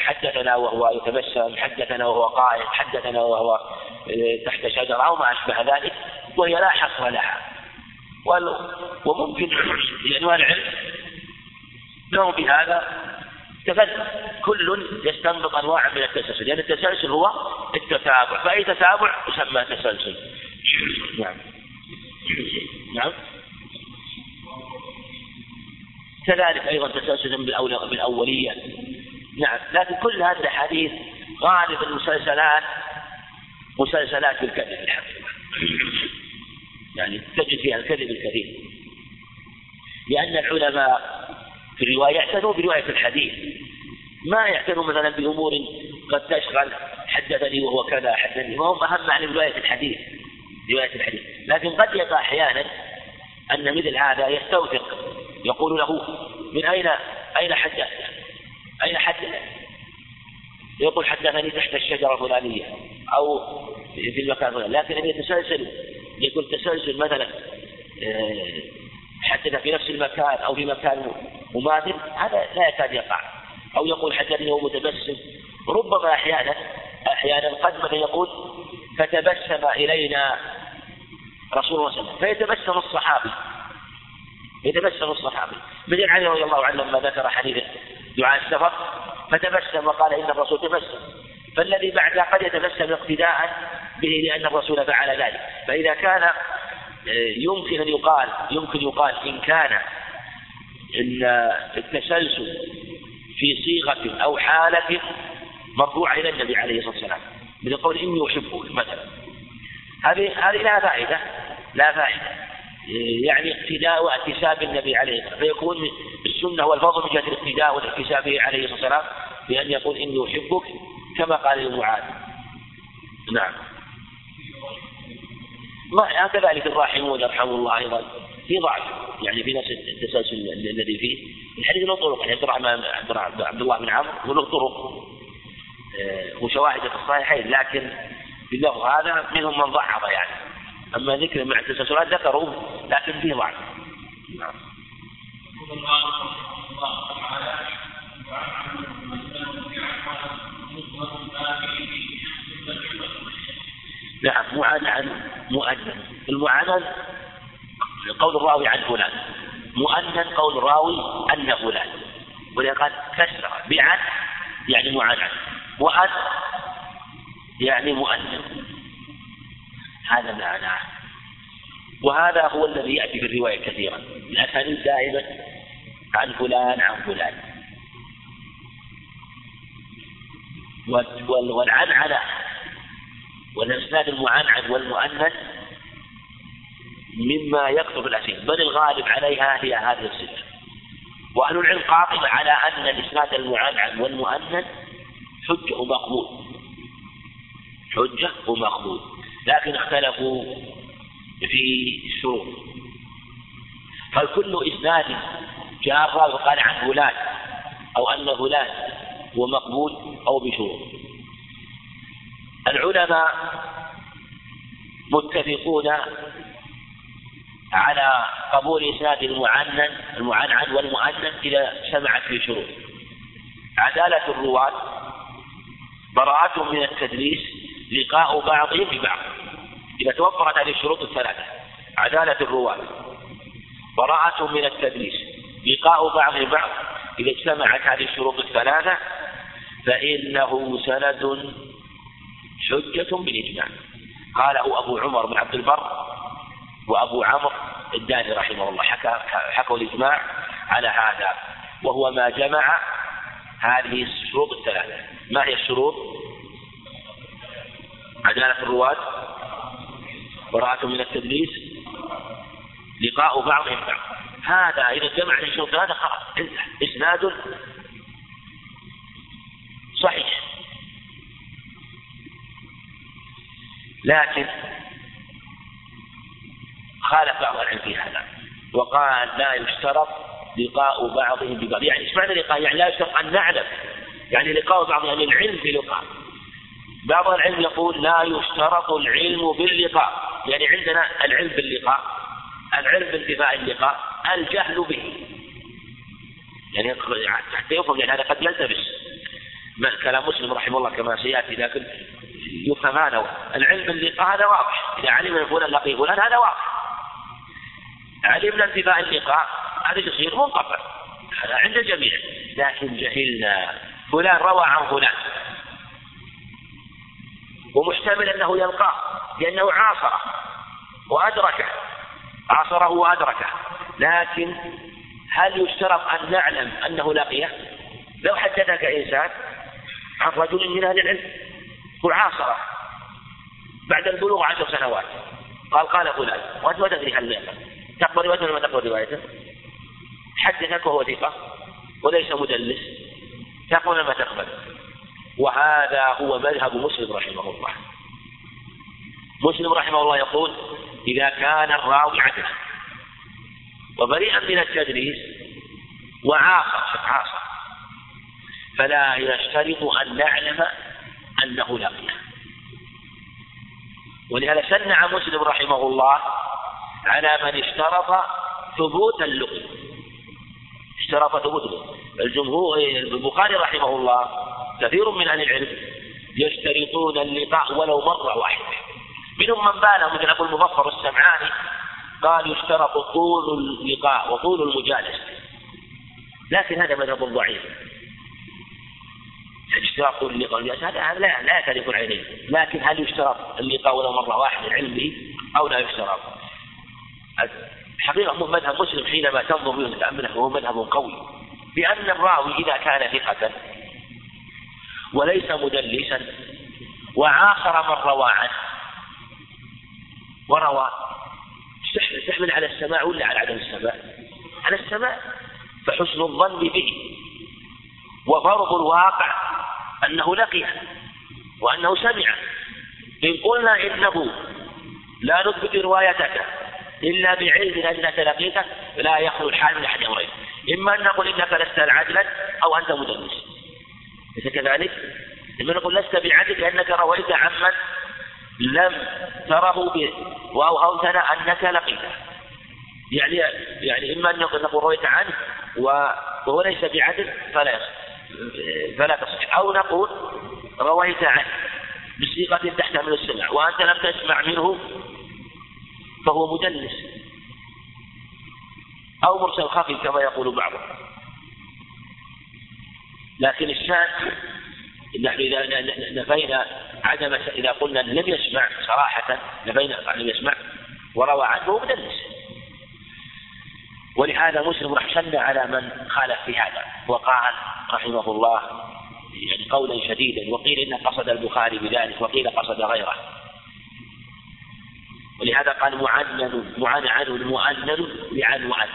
حدثنا وهو يتبسم حدثنا وهو قائم حدثنا وهو آه، تحت شجرة أو ما أشبه ذلك وهي لا حصر لها. وممكن لأنواع العلم لهم بهذا تفلت كل يستنبط أنواع من التسلسل لأن التسلسل هو التتابع فأي تتابع يسمى تسلسل. نعم. نعم. كذلك أيضا تسلسل بالأولية. نعم. لكن كل هذه الأحاديث غالب المسلسلات مسلسلات بالكذب. الحقيقة يعني تجد فيها الكذب الكثير. لأن العلماء في الرواية يعتنوا برواية الحديث. ما يعتنوا مثلا بأمور قد تشغل حدثني وهو كذا حدثني. ما هم أهم عن رواية الحديث رواية الحديث. لكن قد يقع أحيانا أن مثل هذا يستوثق يقول له من أين أين حدث أين حدث يقول حدثني تحت الشجرة الفلانية أو في المكان الفلاني. لكن أن يتسلسل يقول تسلسل مثلا آه، حدث في نفس المكان أو في مكان مماثل هذا لا يكاد يقع. أو يقول حدثني هو متبسم. ربما أحيانا أحيانا قد مثلا يقول؟ فتبسم إلينا رسول الله صلى الله عليه وسلم. فيتبسم الصحابي. يتبسم الصحابي. مثل علي رضي الله عنه لما ذكر حديث دعاء السفر فتبسم وقال إن الرسول تبسم. فالذي بعدها قد يتبسم اقتداء به لأن الرسول فعل ذلك. فإذا كان يمكن أن يقال يمكن يقال إن كان إن التسلسل في صيغة أو حالة مرفوعة إلى النبي عليه الصلاة والسلام من قول إني أحبك مثلا. هذه هذه لا فائدة لا فائدة. يعني اقتداء واحتساب النبي عليه الصلاة والسلام. فيكون السنة والفضل من جهة الاقتداء والاحتساب عليه الصلاة والسلام بأن يقول إني أحبك كما قال لمعاذ نعم. كذلك الراحمون يرحم الله أيضا في ضعف يعني في نفس التسلسل الذي فيه. الحديث له طرق يعني عبد الله بن عمرو وله طرق آه، وشواهد في الصحيحين لكن باللفظ هذا منهم من ضعف يعني. أما ذكر مع التسلسلات ذكروا لكن فيه ضعف. نعم. نعم معنعن مؤنن. المعنن قول الراوي عن فلان. مؤنن قول الراوي أن فلان. ولقد كسر بعن يعني معنعن وأن يعني مؤنن. هذا معناه. وهذا هو الذي يأتي في الرواية كثيرا. الأسانيد دائما عن فلان عن فلان. والعنعنة والإسناد المعنعن والمؤنث مما في الأسئلة. بل الغالب عليها هي هذه الصفة وأهل العلم قاطب على أن الإسناد المعنعن والمؤنث حجة ومقبول. حجة ومقبول. لكن اختلفوا في الشروط. فالكل إسناد جاء الراوي وقال عن فلان أو أن فلان هو مقبول أو بشروط. العلماء متفقون على قبول إسناد المعنن المعنعن والمؤنن إذا سمعت في شروط. عدالة الرواة براءة من التدليس لقاء بعضهم ببعض إذا توفرت هذه الشروط الثلاثة عدالة الرواة براءة من التدليس لقاء بعضهم بعض. إذا اجتمعت هذه الشروط الثلاثة فإنه سند حجة بالإجماع قاله أبو عمر بن عبد البر وأبو عمرو الداني رحمه الله. حكى حكوا الإجماع على هذا. وهو ما جمع هذه الشروط الثلاثة. ما هي الشروط؟ عدالة الرواة براءة من التدليس لقاء بعضهم بعض. هذا إذا جمع الشروط هذا خلاص إسناد صحيح. لكن خالف بعض العلم في هذا وقال لا يشترط لقاء بعضهم ببعض. يعني إيش معنى لقاء؟ يعني لا يشترط أن نعلم. يعني لقاء بعض أهل العلم بلقاء. بعض العلم يقول لا يشترط العلم باللقاء. يعني عندنا العلم باللقاء العلم بانتفاء اللقاء الجهل به. يعني حتى يفهم يعني هذا قد يلتبس. كلام مسلم رحمه الله كما سيأتي لكن هذا العلم باللقاء هذا واضح. إذا علم فلان لقي فلان هذا واضح. علمنا انتفاء اللقاء هذا يصير منقطع. هذا عند الجميع. لكن جهلنا. فلان روى عن فلان. ومحتمل أنه يلقاه لأنه عاصره وأدركه. عاصره وأدركه. لكن هل يشترط أن نعلم أنه لقيه؟ لو حدثك إنسان عن رجل من أهل العلم. وعاصره بعد البلوغ عشر سنوات. قال قال فلان وأنت ما تدري هل تقبل روايته ولا ما تقبل روايته حدثك وهو ثقة وليس مدلس تقبل ولا ما تقبل؟ وهذا هو مذهب مسلم رحمه الله. مسلم رحمه الله يقول إذا كان الراوي عدلا وبريئا من التدريس وعاصر عاصر فلا يشترط أن نعلم أنه لقيه ولهذا شنع مسلم رحمه الله على من اشترط ثبوت اللقي اشترط ثبوت الجمهور البخاري رحمه الله كثير من أهل العلم يشترطون اللقاء ولو مرة واحدة. منهم من بالغ مثل أبو المظفر السمعاني قال يشترط طول اللقاء وطول المجالسة. لكن هذا مذهب ضعيف. اشتراط اللقاء هذا لا لا يكاد يكون لكن هل يشترط اللقاء ولو مرة واحدة العلم به؟ أو لا يشترط حقيقة مذهب مسلم حينما تنظر به وتتأمله هو مذهب قوي. بأن الراوي إذا كان ثقة وليس مدلسا وعاصر من روى عنه وروى تحمل على السماع ولا على عدم السماع؟ على السماع. فحسن الظن به وفرض الواقع أنه لقيه وأنه سمع. إن قلنا إنه لا نثبت روايتك إلا بعلم أنك لقيته لا يخلو الحال من أحد أمرين. إما أن نقول إنك لست عدلا أو أنت مدلس. ليس كذلك؟ إما نقول لست بعدل لأنك رويت عمن لم تره وأوهمتنا أنك لقيته يعني يعني إما أن نقول رويت عنه وهو ليس بعدل فلا يصح فلا تصح. أو نقول رويت عنه بصيغة تحتمل السمع وأنت لم تسمع منه فهو مدلس أو مرسل خفي كما يقول بعضهم لكن الشاذ نحن إذا نفينا عدم إذا قلنا لم يسمع صراحة نفينا لم يسمع وروى عنه مدلس. ولهذا مسلم رحشن على من خالف في هذا. وقال رحمه الله يعني قولا شديدا وقيل إن قصد البخاري بذلك وقيل قصد غيره. ولهذا قال معنن معنعن مؤنن لعن وعن.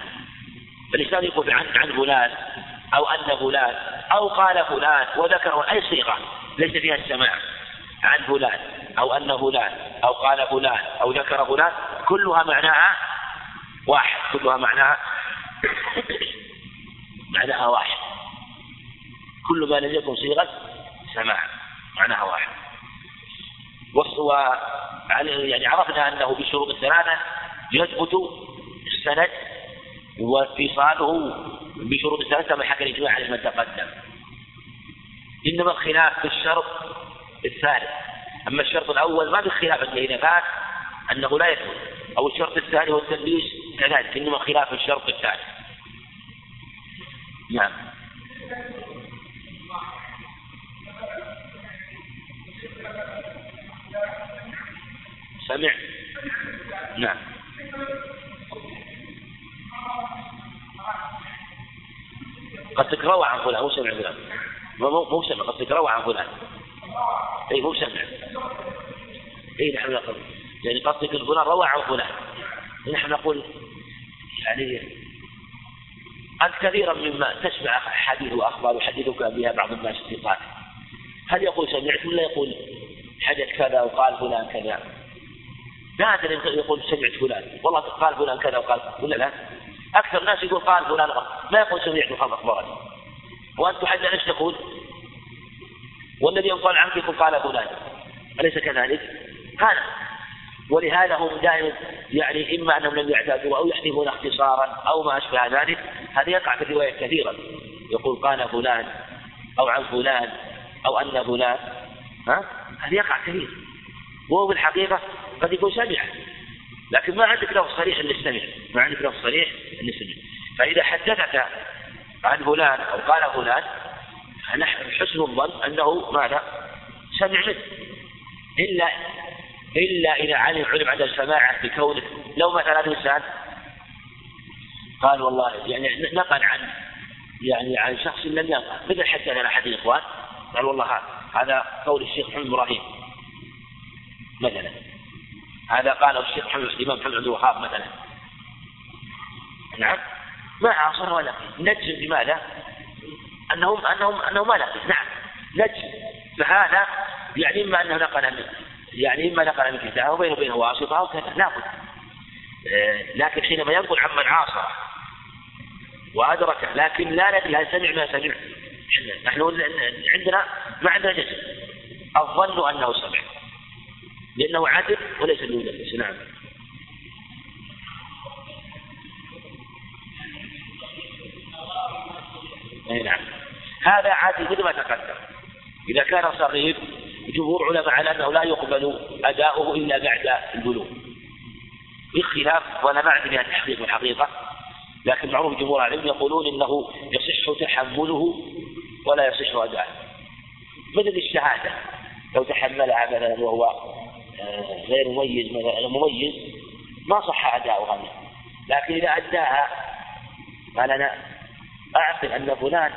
فالإنسان يقول عن عن فلان أو أن فلان أو قال فلان وذكر أي صيغة ليس فيها السماع. عن فلان أو أن فلان أو قال فلان أو ذكر فلان كلها معناها واحد كلها معناها معناها واحد. كل ما لم يكن صيغة سماع معناها واحد. يعني عرفنا أنه بشروط الثلاثة يثبت السند واتصاله بشروط الثلاثة كما حكى الإجماع على ما تقدم. إنما الخلاف في الشرط الثالث. أما الشرط الأول ما في خلاف إذا فات أنه لا يثبت. أو الشرط الثاني والتلبيس كذلك إنما خلاف الشرط الثالث نعم. سمع نعم. قد تكروى عن فلان. مو سمع فلان. مو سمع. قد تكروى عن فلان. اي مو سمع. اي نحن نقول. يعني قصدك فلان روى عن فلان نحن نقول يعني أنت كثيرا مما تسمع حديث وأخبار يحدثك بها بعض الناس الثقات. هل يقول سمعت ولا يقول حدث كذا وقال فلان كذا؟ نادر يقول سمعت فلان. والله قال فلان كذا وقال ولا لا؟ أكثر الناس يقول قال فلان ما يقول سمعت خمس مرات وأنت تحدث إيش تقول؟ والذي ينقل عنك يقول قال فلان. أليس كذلك؟ قال ولهذا هم دائما يعني إما أنهم لم يعتادوا أو يحذفون اختصارا أو ما أشبه ذلك هذا يقع في الرواية كثيرا. يقول قال فلان أو عن فلان أو أن فلان ها؟ هذا يقع كثير. وهو في الحقيقة قد يكون سمع لكن ما عندك لفظ صريح أن سمع. ما عندك لفظ صريح أن سمع. فإذا حدثك عن فلان أو قال فلان فنحن حسن الظن أنه ماذا؟ سمع منه. إلا إلا إذا علم علم عدم سماعه بكونه. لو مثلا إنسان قال والله يعني نقل عن يعني عن شخص لم ينقل مثل حدثنا أحد الإخوان قال والله هذا هذا قول الشيخ محمد إبراهيم مثلا. هذا قاله الشيخ محمد الإمام محمد عبد الوهاب مثلا. نعم. ما عاصر ولا نجم بماذا؟ أنهم أنهم أنه ما لقي نعم. نجم فهذا يعني إما أنه نقل من يعني إما نقل من كتابه وبينه وبينه واسطة أو كذا لابد. آه، لكن حينما ينقل عمن عاصره وأدركه لكن لا ندري هل سمع ما سمع. نحن عندنا ما عندنا جزم الظن أنه سمع. لأنه عدل وليس بمدلس نعم. نعم. هذا عادي مثل ما تقدم. إذا كان صغير جمهور علماء على أنه لا يقبل أداؤه إلا بعد البلوغ. بخلاف وأنا ما عندي بها تحقيق الحقيقة لكن معروف جمهور العلم يقولون إنه يصح تحمله ولا يصح أداؤه مثل الشهادة لو تحملها مثلا وهو آه، غير مميز مثلا مميز ما صح أداؤها لكن إذا أداها قال أنا أعقل أن فلان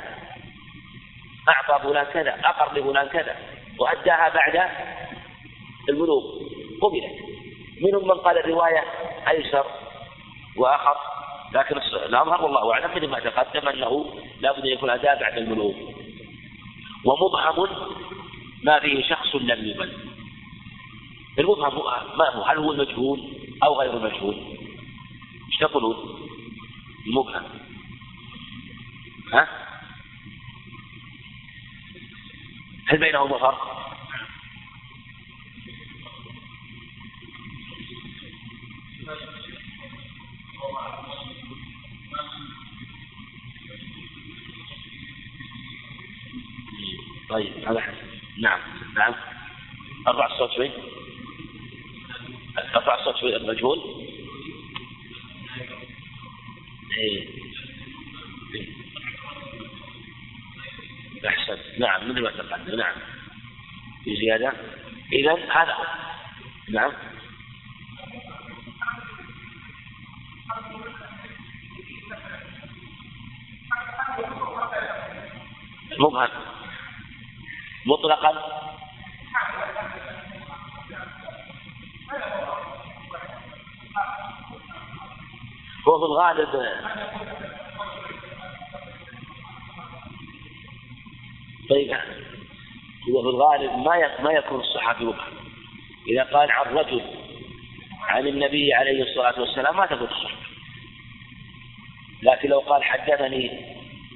أعطى فلان كذا أقر لفلان كذا. وأداها بعد البلوغ قبلت. منهم من قال الرواية أيسر وأخف لكن الأظهر والله أعلم مثل ما تقدم أنه لابد أن يكون أداء بعد البلوغ ومبهم ما فيه شخص لم يبن المبهم ما هو؟ هل هو المجهول أو غير المجهول؟ إيش تقولون؟ المبهم. ها؟ هل بينهما فرق طيب هذا حسن. نعم. نعم. ارفع الصوت شوي. ارفع الصوت شوي المجهول. إيه. أحسن. نعم مثل ما تقدم نعم. في زيادة؟ إذا هذا. نعم. مبهم مطلقا. هو في الغالب طيب هو في الغالب ما ما يكون الصحابي مبهم إذا قال عن رجل عن النبي عليه الصلاة والسلام ما تقول الصحابي لكن لو قال حدثني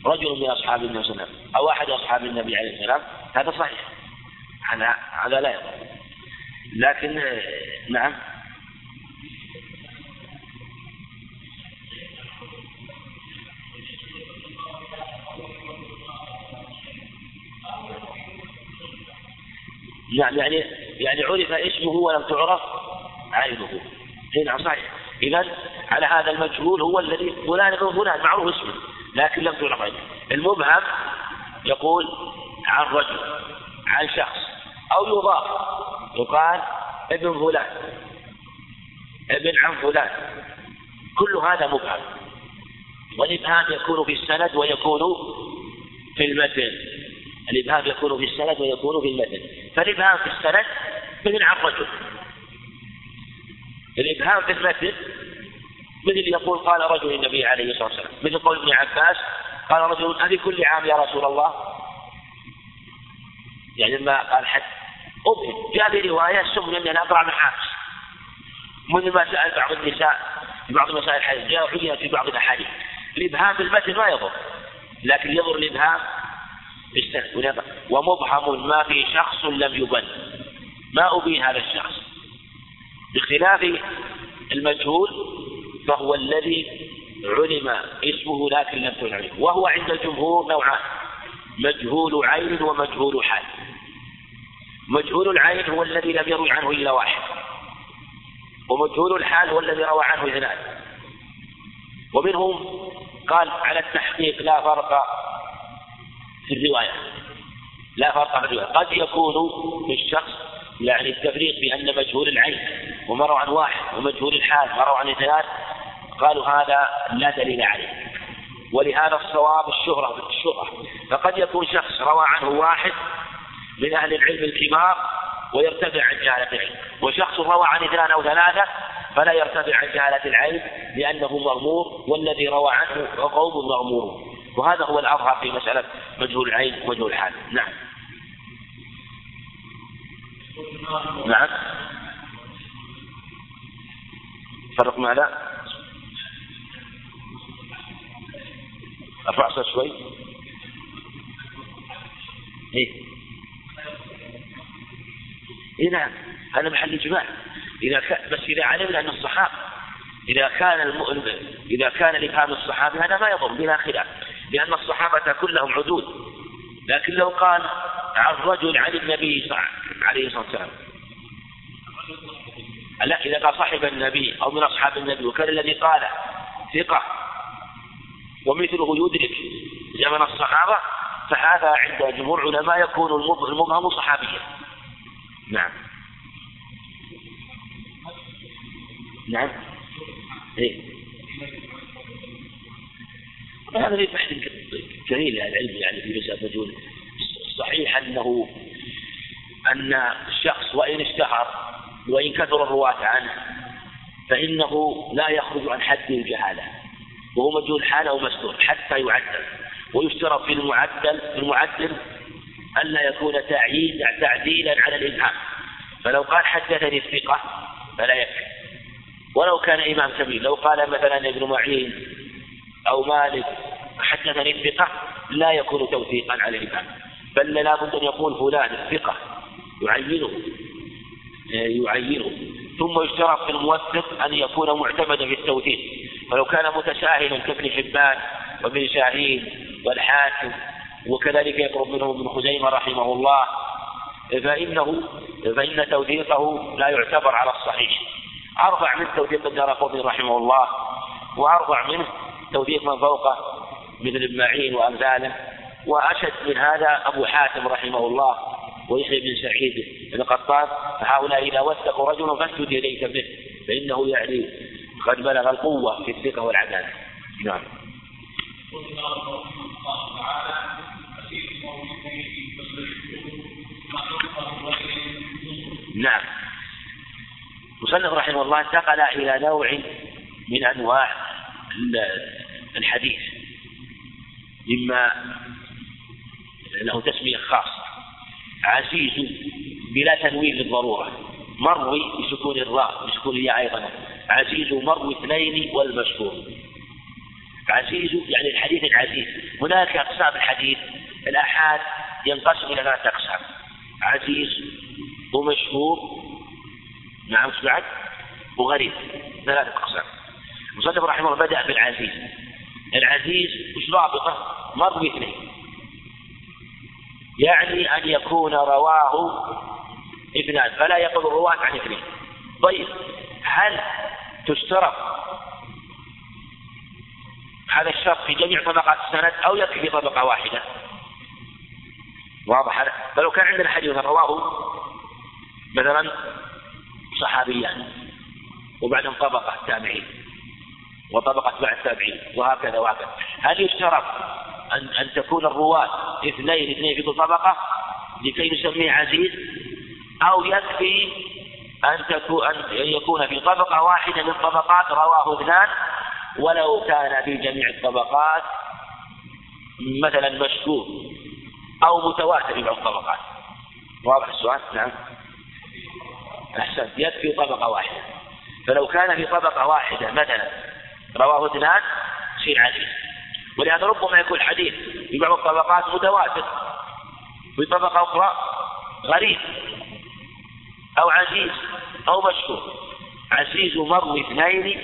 رجل من أصحاب النبي صلى الله عليه وسلم أو أحد أصحاب النبي عليه السلام هذا صحيح. هذا هذا لا يضر. لكن نعم. نعم يعني يعني عرف اسمه ولم تعرف عينه. نعم صحيح. إذا على هذا المجهول هو الذي فلان ابن فلان معروف اسمه لكن لم تعرف عينه. المبهم يقول عن رجل عن شخص أو يضاف يقال ابن فلان ابن عن فلان. كل هذا مبهم. والإبهام يكون في السند ويكون في المتن. الإبهام يكون في السند ويكون في المتن. فالإبهام في السند مثل عن رجل الإبهام في المتن مثل يقول قال رجل النبي عليه الصلاة والسلام. مثل قول ابن عباس قال رجل أبي كل عام يا رسول الله. يعني لما قال حد أبهم جاء في رواية سمي أن أقرع من حافظ منذ ما سأل بعض النساء في بعض مسائل الحديث جاء في بعض الأحاديث. الإبهام في المتن ما يضر. لكن يضر الإبهام ومبهم ما في شخص لم يبن. ما أبين هذا الشخص. بخلاف المجهول فهو الذي علم اسمه لكن لم تعلم وهو عند الجمهور نوعان. مجهول عين ومجهول حال. مجهول العين هو الذي لم يروي عنه إلا واحد. ومجهول الحال هو الذي روى عنه إثنان. ومنهم قال على التحقيق لا فرق في الرواية. لا فرق في الرواية. قد يكون في الشخص يعني التفريق بأن مجهول العين ومروا عن واحد ومجهول الحال مروا عن اثنان قالوا هذا لا دليل عليه. ولهذا الصواب الشهرة الشهرة فقد يكون شخص روى عنه واحد من أهل العلم الكبار ويرتفع عن جهالة العلم وشخص روى عن اثنان أو ثلاثة فلا يرتفع عن جهالة العين لأنه مغمور والذي روى عنه قوم مغمور وهذا هو الأظهر في مسألة مجهول العين ومجهول الحال. نعم. نعم. فرق ماذا؟ أرفع صوت شوي. إيه. اي نعم. هذا محل إجماع. إذا كان بس إذا علمنا أن الصحابة إذا كان الم... إذا كان الابهام الصحابي هذا ما يضر بلا خلاف. لأن الصحابة كلهم عدود لكن لو قال عن رجل عن النبي عليه الصلاه والسلام لا إذا قال صاحب النبي أو من أصحاب النبي وكان الذي قال ثقة ومثله يدرك زمن الصحابة فهذا عند جمهور علماء يكون المبهم صحابيا. نعم. نعم. إيه. هذا في بحث كثير للعلم يعني في مسألة مجهول صحيح أنه أن الشخص وإن اشتهر وإن كثر الرواة عنه فإنه لا يخرج عن حد الجهالة. وهو مجهول حاله ومستور حتى يعدل. ويشترط في المعدل في المعدل ألا يكون تعيين تعديلا على الإبهام فلو قال حدثني الثقة فلا يكفي. ولو كان إمام كبير لو قال مثلا ابن معين أو مالك حدثني الثقة لا يكون توثيقا على الإمام بل لابد أن يقول فلان الثقة. يعينه. يعينه. ثم يشترط في الموثق أن يكون معتمدا في التوثيق. فلو كان متساهلا كابن حبان وابن شاهين والحاكم وكذلك يقرب منه ابن خزيمة رحمه الله فإنه فإن توثيقه لا يعتبر على الصحيح. أرفع من توثيق الدار رحمه الله وأرفع منه توثيق من فوقه مثل ابن معين وأمثاله وأشد من هذا أبو حاتم رحمه الله ويحيى بن سعيد بن قطان. فهؤلاء إذا وثقوا رجلا فاسجد إليك به فإنه يعني قد بلغ القوة في الثقة والعدالة. نعم. نعم. مصنف رحمه الله انتقل إلى نوع من أنواع الحديث مما له تسمية خاصة. عزيز بلا تنوين للضرورة مروي بسكون الراء بسكون الياء أيضا. عزيز مروي اثنين والمشهور. عزيز يعني الحديث العزيز. هناك أقسام الحديث الآحاد ينقسم إلى ثلاثة أقسام. عزيز ومشهور. نعم بعد وغريب ثلاثة أقسام. المصنف رحمه الله بدأ بالعزيز. العزيز وش رابطه؟ مروي اثنين يعني أن يكون رواه اثنان فلا يقل الرواة عن اثنين طيب هل تشترط هذا الشرط في جميع طبقات السند أو يكفي في طبقة واحدة؟ واضح هذا؟ فلو كان عندنا حديث رواه مثلا صحابيان وبعدهم طبقة تابعين وطبقة بعد التابعين وهكذا وهكذا. هل يشترط أن أن تكون الرواة اثنين اثنين في كل طبقة لكي نسميه عزيز؟ أو يكفي أن تكون أن يكون في طبقة واحدة من طبقات رواه اثنان ولو كان في جميع الطبقات مثلا مشهور أو متواتر في بعض الطبقات. واضح السؤال؟ نعم. أحسنت. يكفي طبقة واحدة. فلو كان في طبقة واحدة مثلا رواه اثنان شيء عزيز ولهذا ربما يكون حديث في بعض الطبقات متواتر في طبقة أخرى غريب أو عزيز أو مشهور. عزيز مروي اثنين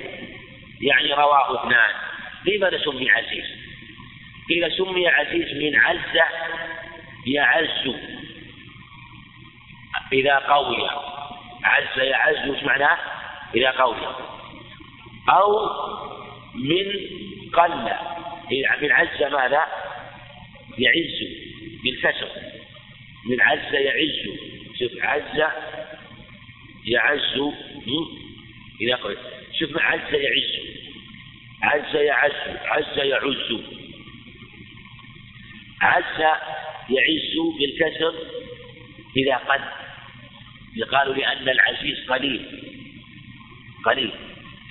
يعني رواه اثنان. لماذا سمي عزيز؟ قيل سمي عزيز من عز يعز. إذا قوي. عز يعز معناه؟ إذا قوي. أو من قل. من عز ماذا؟ يعز بالكسر من عز يعز. شوف عز يعز إذا قلت شوف عز يعز. عز يعز عز يعز. عز يعز بالكسر إذا قد قالوا لأن العزيز قليل. قليل.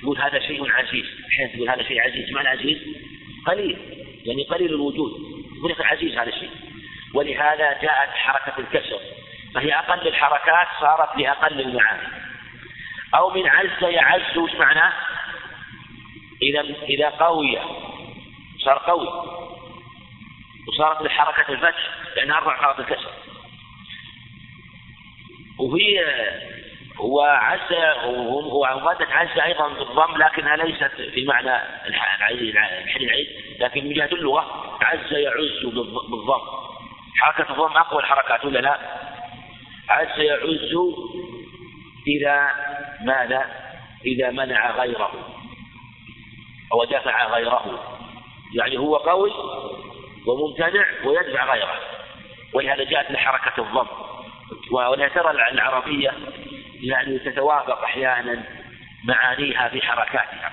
تقول هذا شيء عزيز أحيانا تقول هذا شيء عزيز ما العزيز قليل. يعني قليل الوجود. يقول عزيز هذا الشيء. ولهذا جاءت حركة الكسر. فهي أقل الحركات صارت لأقل المعاني. أو من عز يعز وش معناه؟ إذا إذا قوي. صار قوي. وصارت لحركة الفتح لأن أربع حركات الكسر. وهي وعز ومادة عز أيضا بالضم لكنها ليست في معنى الحديث العيد لكن من جهة اللغة عز يعز بالضم حركة الضم أقوى الحركات ولا لا؟ عز يعز إذا ماذا؟ إذا منع غيره أو دفع غيره يعني هو قوي وممتنع ويدفع غيره ولهذا جاءت لحركة الضم ولهذا ترى العربية يعني تتوافق أحيانا معانيها في حركاتها.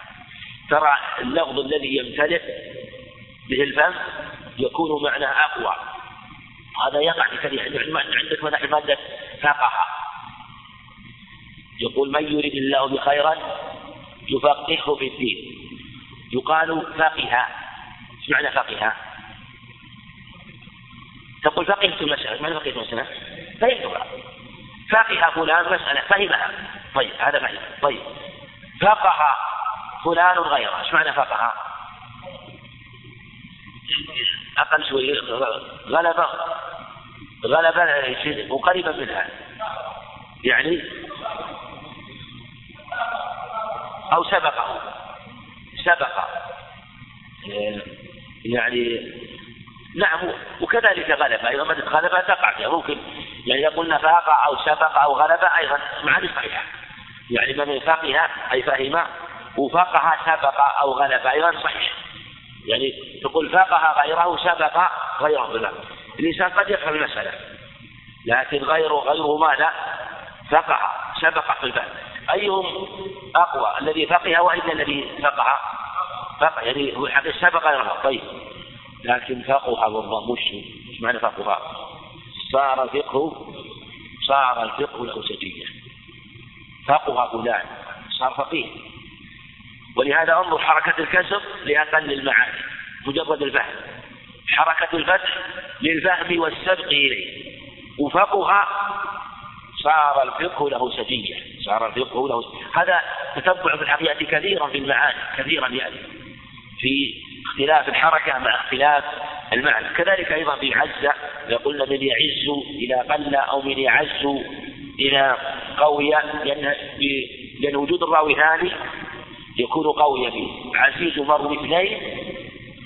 ترى اللفظ الذي يمتلئ به الفم يكون معناه أقوى. هذا يقع في كثير عندك مثلا مادة فقه يقول من يريد الله بخيرا يفقهه في الدين. يقال فقه إيش معنى فقه؟ تقول فقهت المسألة ماذا فقهت المسألة؟ فهمتها فقه فلان مسألة فهمها. طيب هذا فهم طيب. فقه فلان غيره إيش معنى فقه؟ أقل شوي. غلب غلب وقريبا منها. يعني أو سبقه. سبق يعني نعم وكذلك غلبة أيضا. مثل غلبة تقع فيها. ممكن يعني يقول فاق أو سبق أو غلب أيضا معاني صحيحة يعني من فقه أي فهم وفقه سبق أو غلب أيضا صحيح. يعني تقول فقه غيره سبق غيره. بالله الإنسان قد يفهم المسألة. لكن غيره غيره ماذا؟ فقه سبق في الفهم أيهم أقوى الذي فقه وإلا الذي فقه؟ فقه يعني هو الحقيقة سبق غيره. طيب. لكن فقه بالضم وش إيش معنى فقه؟ صار الفقه صار الفقه له سجية فقه فلان صار فقيه. ولهذا انظر حركة الكسر لأقل المعاني مجرد الفهم. حركة الفتح للفهم والسبق إليه. وفقه صار الفقه له سجية صار الفقه له سجية. هذا تتبع في الحقيقة كثيرا في المعاني كثيرا يعني. في اختلاف الحركة مع اختلاف المعنى. كذلك أيضا في عز قلنا من يعز إلى قل أو من يعز إلى قوي لأن لأن وجود الراوي ثاني يكون قويا. فيه عزيز مر اثنين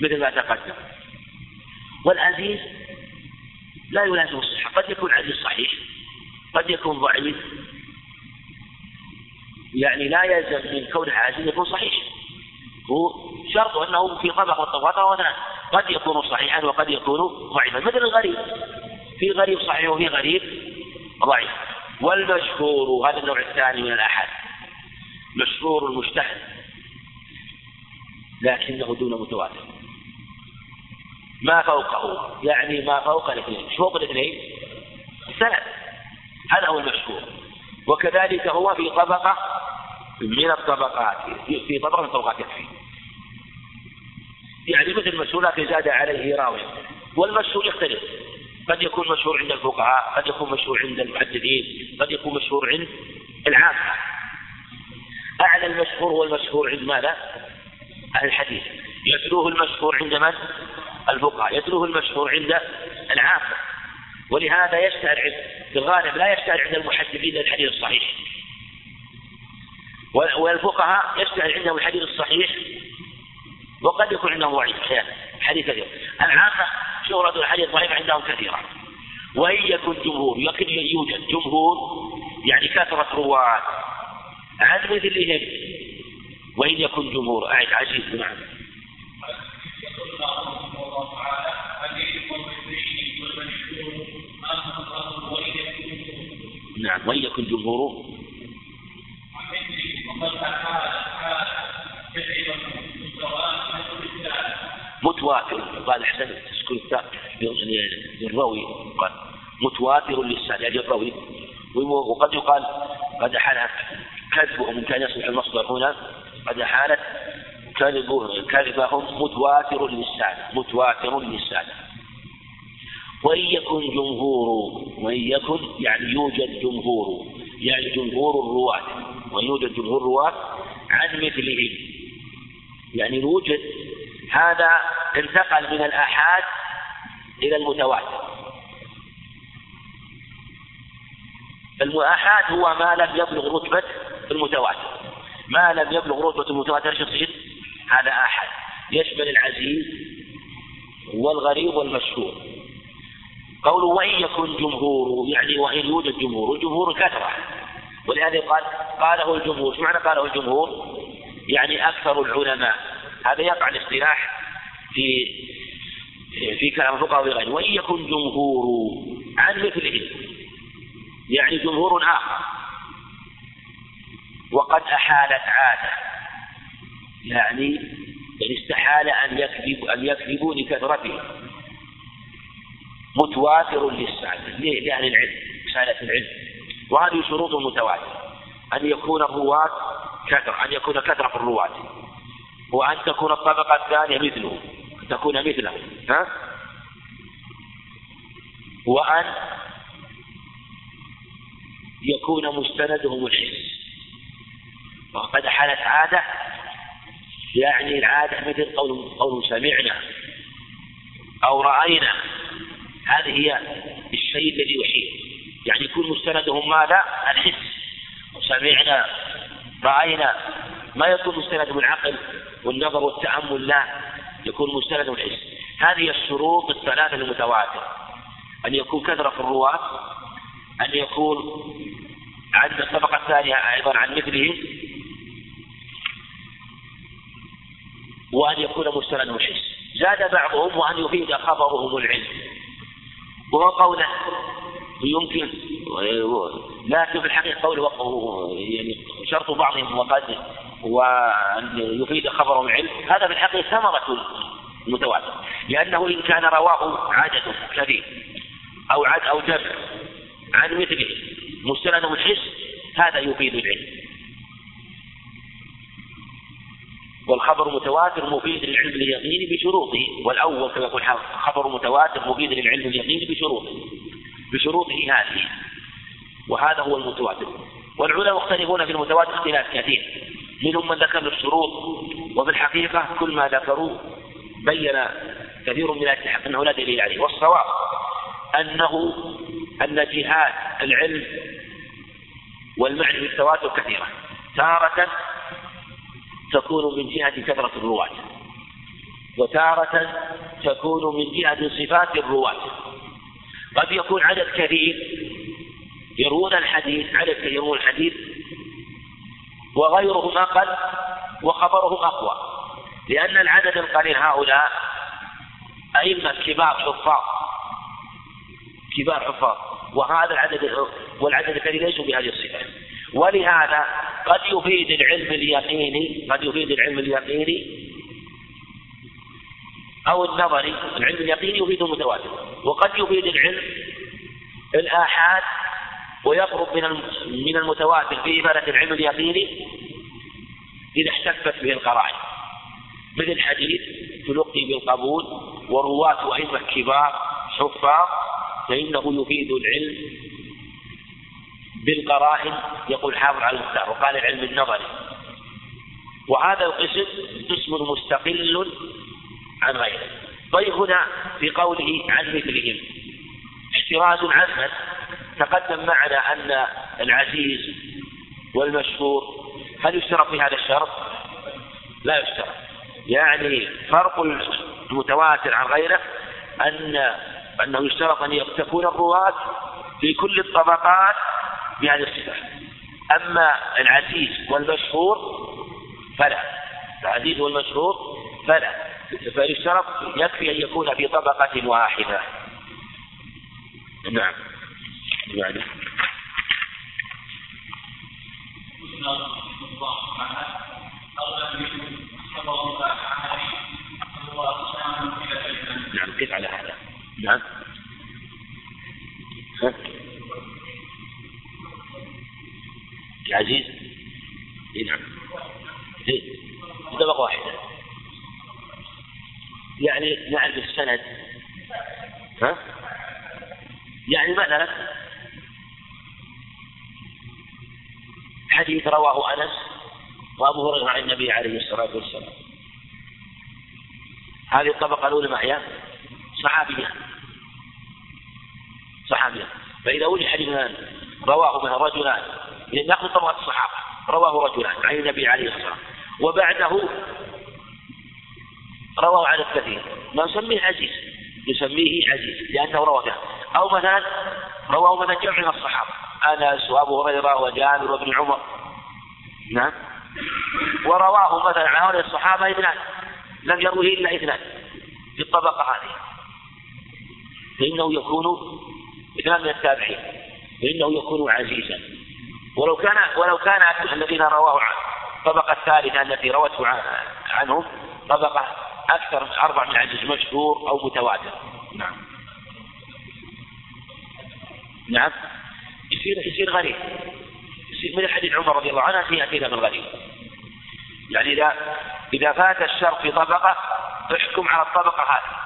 مثل ما تقدم. والعزيز لا يلازم الصحة. قد يكون عزيز صحيح قد يكون ضعيف. يعني لا يلزم من كونه عزيز يكون صحيح. هو شرط انه في طبق والطبقات وثلاث قد يكون صحيحا وقد يكون ضعيفا. مثل الغريب. في غريب صحيح وفي غريب ضعيف. والمشهور هذا النوع الثاني من الأحاد. مشهور المجتهد لكنه دون متواتر. ما فوقه. يعني ما فوق الاثنين. فوق الاثنين؟ سند هذا هو المشهور. وكذلك هو في طبقة من الطبقات. في طبقة من الطبقات يكفي يعني مثل المشهور لكن زاد عليه راوي والمشهور يختلف. قد يكون مشهور عند الفقهاء قد يكون مشهور عند المحدثين قد يكون مشهور عند العامة. أعلى المشهور هو المشهور عند ماذا؟ أهل الحديث. يتلوه المشهور عند من؟ الفقهاء. يتلوه المشهور عند العامة. ولهذا يشتهر في الغالب لا يشتهر عند المحدثين الحديث الصحيح. والفقهاء يشتهر عندهم الحديث الصحيح وقد يكون عندهم ضعيف حديث كثير. العامة شهرة الحديث الضعيف عندهم كثيرة. وإن يكن جمهور يكن يوجد جمهور يعني كثرة رواة عن مثلهم وإن يكن جمهور أعد عزيز نعم. نعم وإن يكن جمهور. متواتر. قال احسن تسكن التاء للراوي قال متواتر للسند يعني الراوي وقد يقال قد حال كذبهم إن كان يصلح المصدر هنا. قد حالت كذبهم متواتر للسان متواتر للسان وإن يكن جمهور وإن يكن يعني يوجد جمهور يعني جمهور الرواة. وإن يوجد جمهور الرواة عن مثلهم يعني يوجد هذا انتقل من الآحاد إلى المتواتر. المؤاحاد هو ما لم يبلغ رتبة المتواتر. ما لم يبلغ رتبة المتواتر إيش يصير؟ هذا آحاد. يشمل العزيز والغريب والمشهور. قوله وإن يكن جمهور يعني وإن يوجد جمهور الجمهور كثرة. ولهذا قال قاله الجمهور شو معنى قاله الجمهور؟ يعني أكثر العلماء. هذا يقع الاصطلاح في في كلام الفقهاء وغيره وإن يكن جمهور عن مثله يعني جمهور آخر وقد أحالت عادة يعني يعني استحال أن يكذب أن يكذبوا لكثرته. متواتر للسعادة لأهل العلم سالة العلم. وهذه شروط متواتر أن يكون الرواة كثر أن يكون كثرة الرواة. وأن تكون الطبقة الثانية مثله. تكون مثله. ها؟ وأن يكون مستندهم الحس. وقد حلت عادة يعني العادة مثل قول قول سمعنا أو رأينا. هذه هي الشيء الذي يحيط. يعني يكون مستندهم ماذا؟ الحس. سمعنا رأينا. ما يكون مستندهم العقل؟ والنظر والتأمل لا يكون مستندهم الحس هذه الشروط الثلاثة المتواترة. أن يكون كثرة في الرواة أن يكون عند الطبقة الثانية أيضا عن مثله وأن يكون مستندا الحس زاد بعضهم وأن يفيد خبرهم العلم. وهو قوله يمكن لكن في الحقيقة قوله يعني شرط بعضهم وقد وأن يفيد خبرهم العلم هذا في الحقيقة ثمرة المتواتر. لأنه إن كان رواه عدد كثير أو عد أو جمع عن مثله مستند الحس هذا يفيد العلم. والخبر متواتر مفيد للعلم اليقيني بشروطه والأول كما يقول خبر متواتر مفيد للعلم اليقيني بشروطه بشروطه هذه. وهذا هو المتواتر. والعلماء مختلفون في المتواتر اختلاف كثير. منهم من ذكر الشروط وفي الحقيقة كل ما ذكروا بين كثير من الاتحاد أنه لا دليل عليه. والصواب أنه أن جهات العلم والمعنى بالتواتر كثيرة. تارة تكون من جهة كثرة الرواة وتارة تكون من جهة صفات الرواة. قد يكون عدد كثير يروون الحديث عدد يروون الحديث وغيرهم أقل وخبرهم أقوى. لأن العدد القليل هؤلاء أئمة كبار حفاظ. كبار حفاظ. وهذا العدد والعدد الكثير ليسوا بهذه الصفة. ولهذا قد يفيد العلم اليقيني قد يفيد العلم اليقيني أو النظري. العلم اليقيني يفيد المتواتر. وقد يفيد العلم الآحاد ويقرب من من المتواتر في إفادة العلم اليقيني إذا احتفت به القرائن. مثل حديث تلقي بالقبول ورواة أئمة كبار حفاظ فإنه يفيد العلم بالقرائن يقول حافظ على المختار وقال العلم النظري. وهذا القسم قسم مستقل عن غيره. طيب هنا في قوله عن مثلهم. احتراز عمد تقدم معنا أن العزيز والمشهور هل يشترط في هذا الشرط؟ لا يشترط يعني فرق المتواتر عن غيره أن أنه يشترط أن تكون الرواة في كل الطبقات بهذه الصفة. أما العزيز والمشهور فلا. العزيز والمشهور فلا. فيشترط يكفي أن يكون في طبقة واحدة. نعم. يعني. نعم كيف على هذا. نعم. العزيز نعم. طبقة واحدة. يعني نعرف السند. ها؟ يعني مثلا حديث رواه أنس وأبو هريرة عن النبي عليه الصلاة والسلام. هذه الطبقة الأولى ما هي؟ صحابية. صحابية. فإذا وجد حديث رواه مثلا رجلان. نأخذ طبقة الصحابة رواه رجلان عن النبي عليه الصلاة والسلام. وبعده رواه على الكثير. ما نسميه عزيز. نسميه عزيز لأنه رواه أو مثلا رواه مثلا جمع من الصحابة. أنس وأبو هريرة وجابر وابن عمر. نعم. ورواه مثلا عن هؤلاء الصحابة إثنان. لم يروه إلا إثنان. في الطبقة هذه فإنه يكون إثنان من التابعين. فإنه يكون عزيزا. ولو كان ولو كان الذين رواه عن الطبقة الثالثة التي روته عنهم طبقة أكثر أربع من عزيز مشهور أو متواتر. نعم. نعم. يصير يصير غريب. يصير من حديث عمر رضي الله عنه يأتينا بالغريب. يعني إذا إذا فات الشر في طبقة احكم على الطبقة هذه.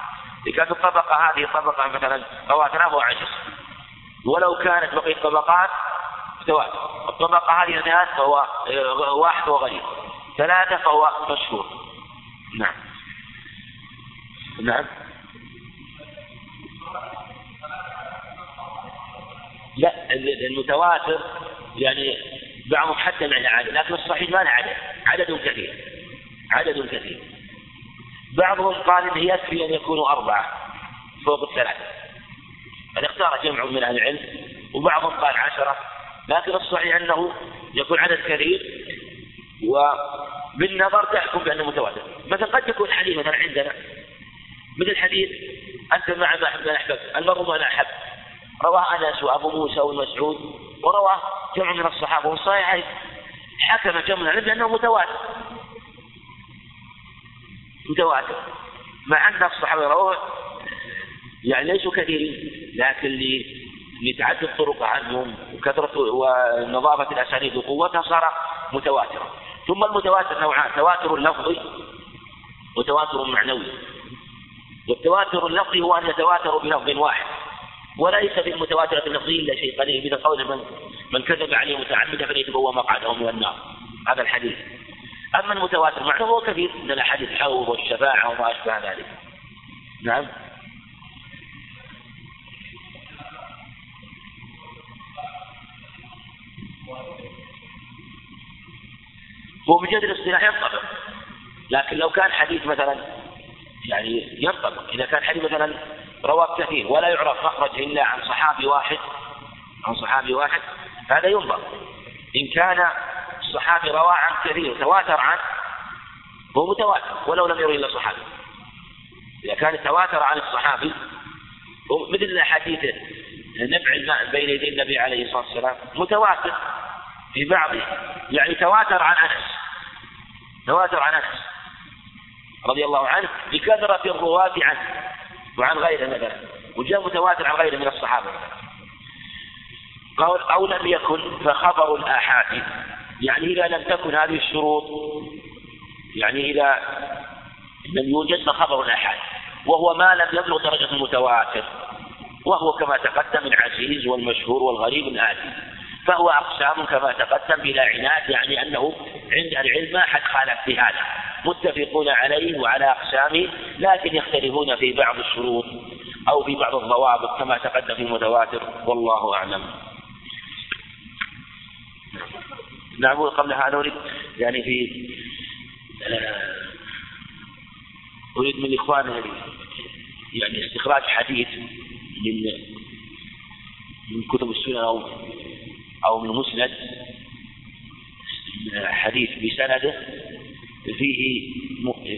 إذا كانت الطبقة هذه طبقة مثلا رواتنا عجز ولو كانت بقية طبقات تواتر الطبقة هذه اثنان فهو واحد فهو غريب ثلاثة فهو مشهور. نعم. نعم. لا المتواتر يعني بعضهم حتى معنى عدد لكن الصحيح ما له عدد عدد كثير عدد كثير. بعضهم قال انه يكفي أن يكونوا أربعة فوق الثلاثة. قد اختار جمع من أهل العلم وبعضهم قال عشرة لكن الصحيح أنه يكون عدد كثير وبالنظر تحكم بأنه متواتر. مثلا قد يكون حديث مثلا عندنا مثل حديث أنت مع ما احب احببت المرء ما أحب. رواه أنس وأبو موسى والمسعود ورواه جمع من الصحابة. والصحيح حكم جمع من العلم بانه متواتر. متواتر. مع أن الصحابة رواه يعني ليسوا كثيرين لكن لتعدد الطرق عنهم وكثرة ونظافة الأسانيد وقوتها صار متواترا. ثم المتواتر نوعان تواتر لفظي وتواتر معنوي. والتواتر اللفظي هو أن يتواتر بلفظ واحد. وليس في المتواترة اللفظية إلا شيء. قليل مثل قول من من كذب عليه متعمدا فليتبوى مقعده من النار. هذا الحديث. أما المتواتر معناه هو كثير من الأحاديث الحوض والشفاعة وما أشبه ذلك. نعم. هو من جهة الاصطلاح ينطبق. لكن لو كان حديث مثلا يعني ينطبق. إذا كان حديث مثلا رواه كثير ولا يعرف مخرج إلا عن صحابي واحد عن صحابي واحد هذا ينظر. إن كان الصحابي رواه عن كثير تواتر عنه هو متواتر ولو لم يروي إلا صحابي. إذا كان تواتر عن الصحابي مثل الأحاديث نبع الماء بين يدي النبي عليه الصلاة والسلام متواتر في بعضه يعني تواتر عن أنس. تواتر عن أنس رضي الله عنه بكثرة الرواة عنه. وعن غيره مثلا وجاء متواتر عن غيره من الصحابة. قول أو لم يكن فخبر الآحاد يعني إذا لم تكن هذه الشروط يعني إذا لم يوجد فخبر الآحاد وهو ما لم يبلغ درجة المتواتر وهو كما تقدم العزيز والمشهور والغريب الآتي. فهو أقسام كما تقدم بلا عناد يعني أنه عند العلم ما حد خالف في هذا. متفقون عليه وعلى أقسامه لكن يختلفون في بعض الشروط أو في بعض الضوابط كما تقدم في المتواتر والله أعلم. نعم قبل هذا أريد يعني في آه، أريد من إخواننا يعني استخراج حديث من من كتب السنة أو أو من مسند حديث بسنده فيه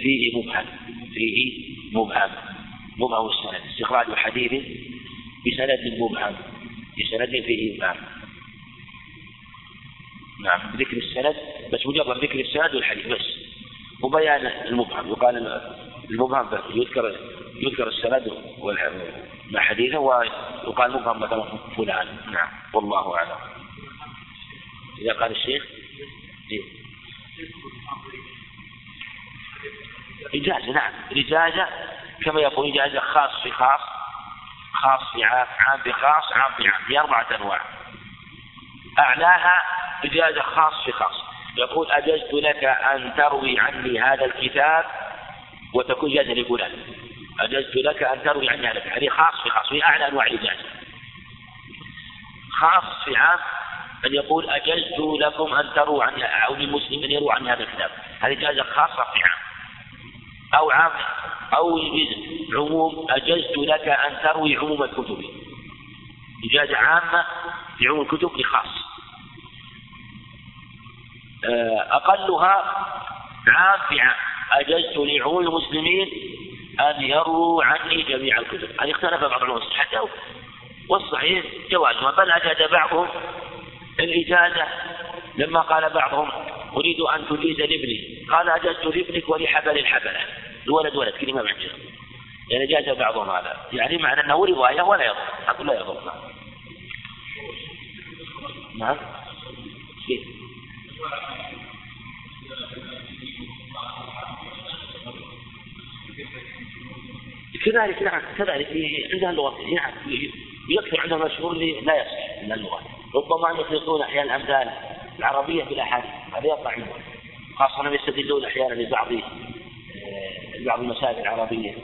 فيه مبهم فيه مبهم. مبهم السند استخراج حديث بسند مبهم بسند فيه مبهم. نعم ذكر السند بس مجرد ذكر السند والحديث بس. وبيان المبهم يقال المبهم يذكر يذكر السند مع حديثه ويقال مبهم مثلا فلان. نعم والله أعلم. إذا قال الشيخ إيه. إجازة نعم. الإجازة كما يقول إجازة خاص في خاص خاص في عام عام في خاص عام في عام هي أربعة أنواع. أعلاها إجازة خاص في خاص يقول أجزت لك أن تروي عني هذا الكتاب وتكون إجازة لفلان. أجزت لك أن تروي عني هذا هذه خاص في خاص وهي أعلى أنواع الإجازة خاص في عام أن يقول أجزت لكم أن تروا عن أو للمسلم أن يروى عن هذا الكتاب. هذه إجازة خاصة في عام. أو عام أو عموم أجزت لك أن تروي عموم الكتب. إجازة عامة في عموم الكتب لخاص آه، أقلها عام في عام. أجزت لعموم المسلمين أن يروا عني جميع الكتب. هذه اختلف بعض العلماء حتى والصحيح جوازها. بل أجاد بعضهم الإجازة لما قال بعضهم أريد أن تجيز لابني. قال أجزت لابنك ولحبل الحبلة. الولد ولد كلمة عندنا يعني جاز بعضهم هذا. يعني معنى أنه رواية ولا يضر. أقول لا يضر. نعم. كذلك نعم. كذلك عندها اللغة. نعم. يكثر عندهم مشهور لا يصح من اللغة. ربما يخلطون أحيانا الأمثال العربية بالأحاديث هذا يقع عندهم خاصة يستدلون أحيانا لبعض بعض المسائل العربية.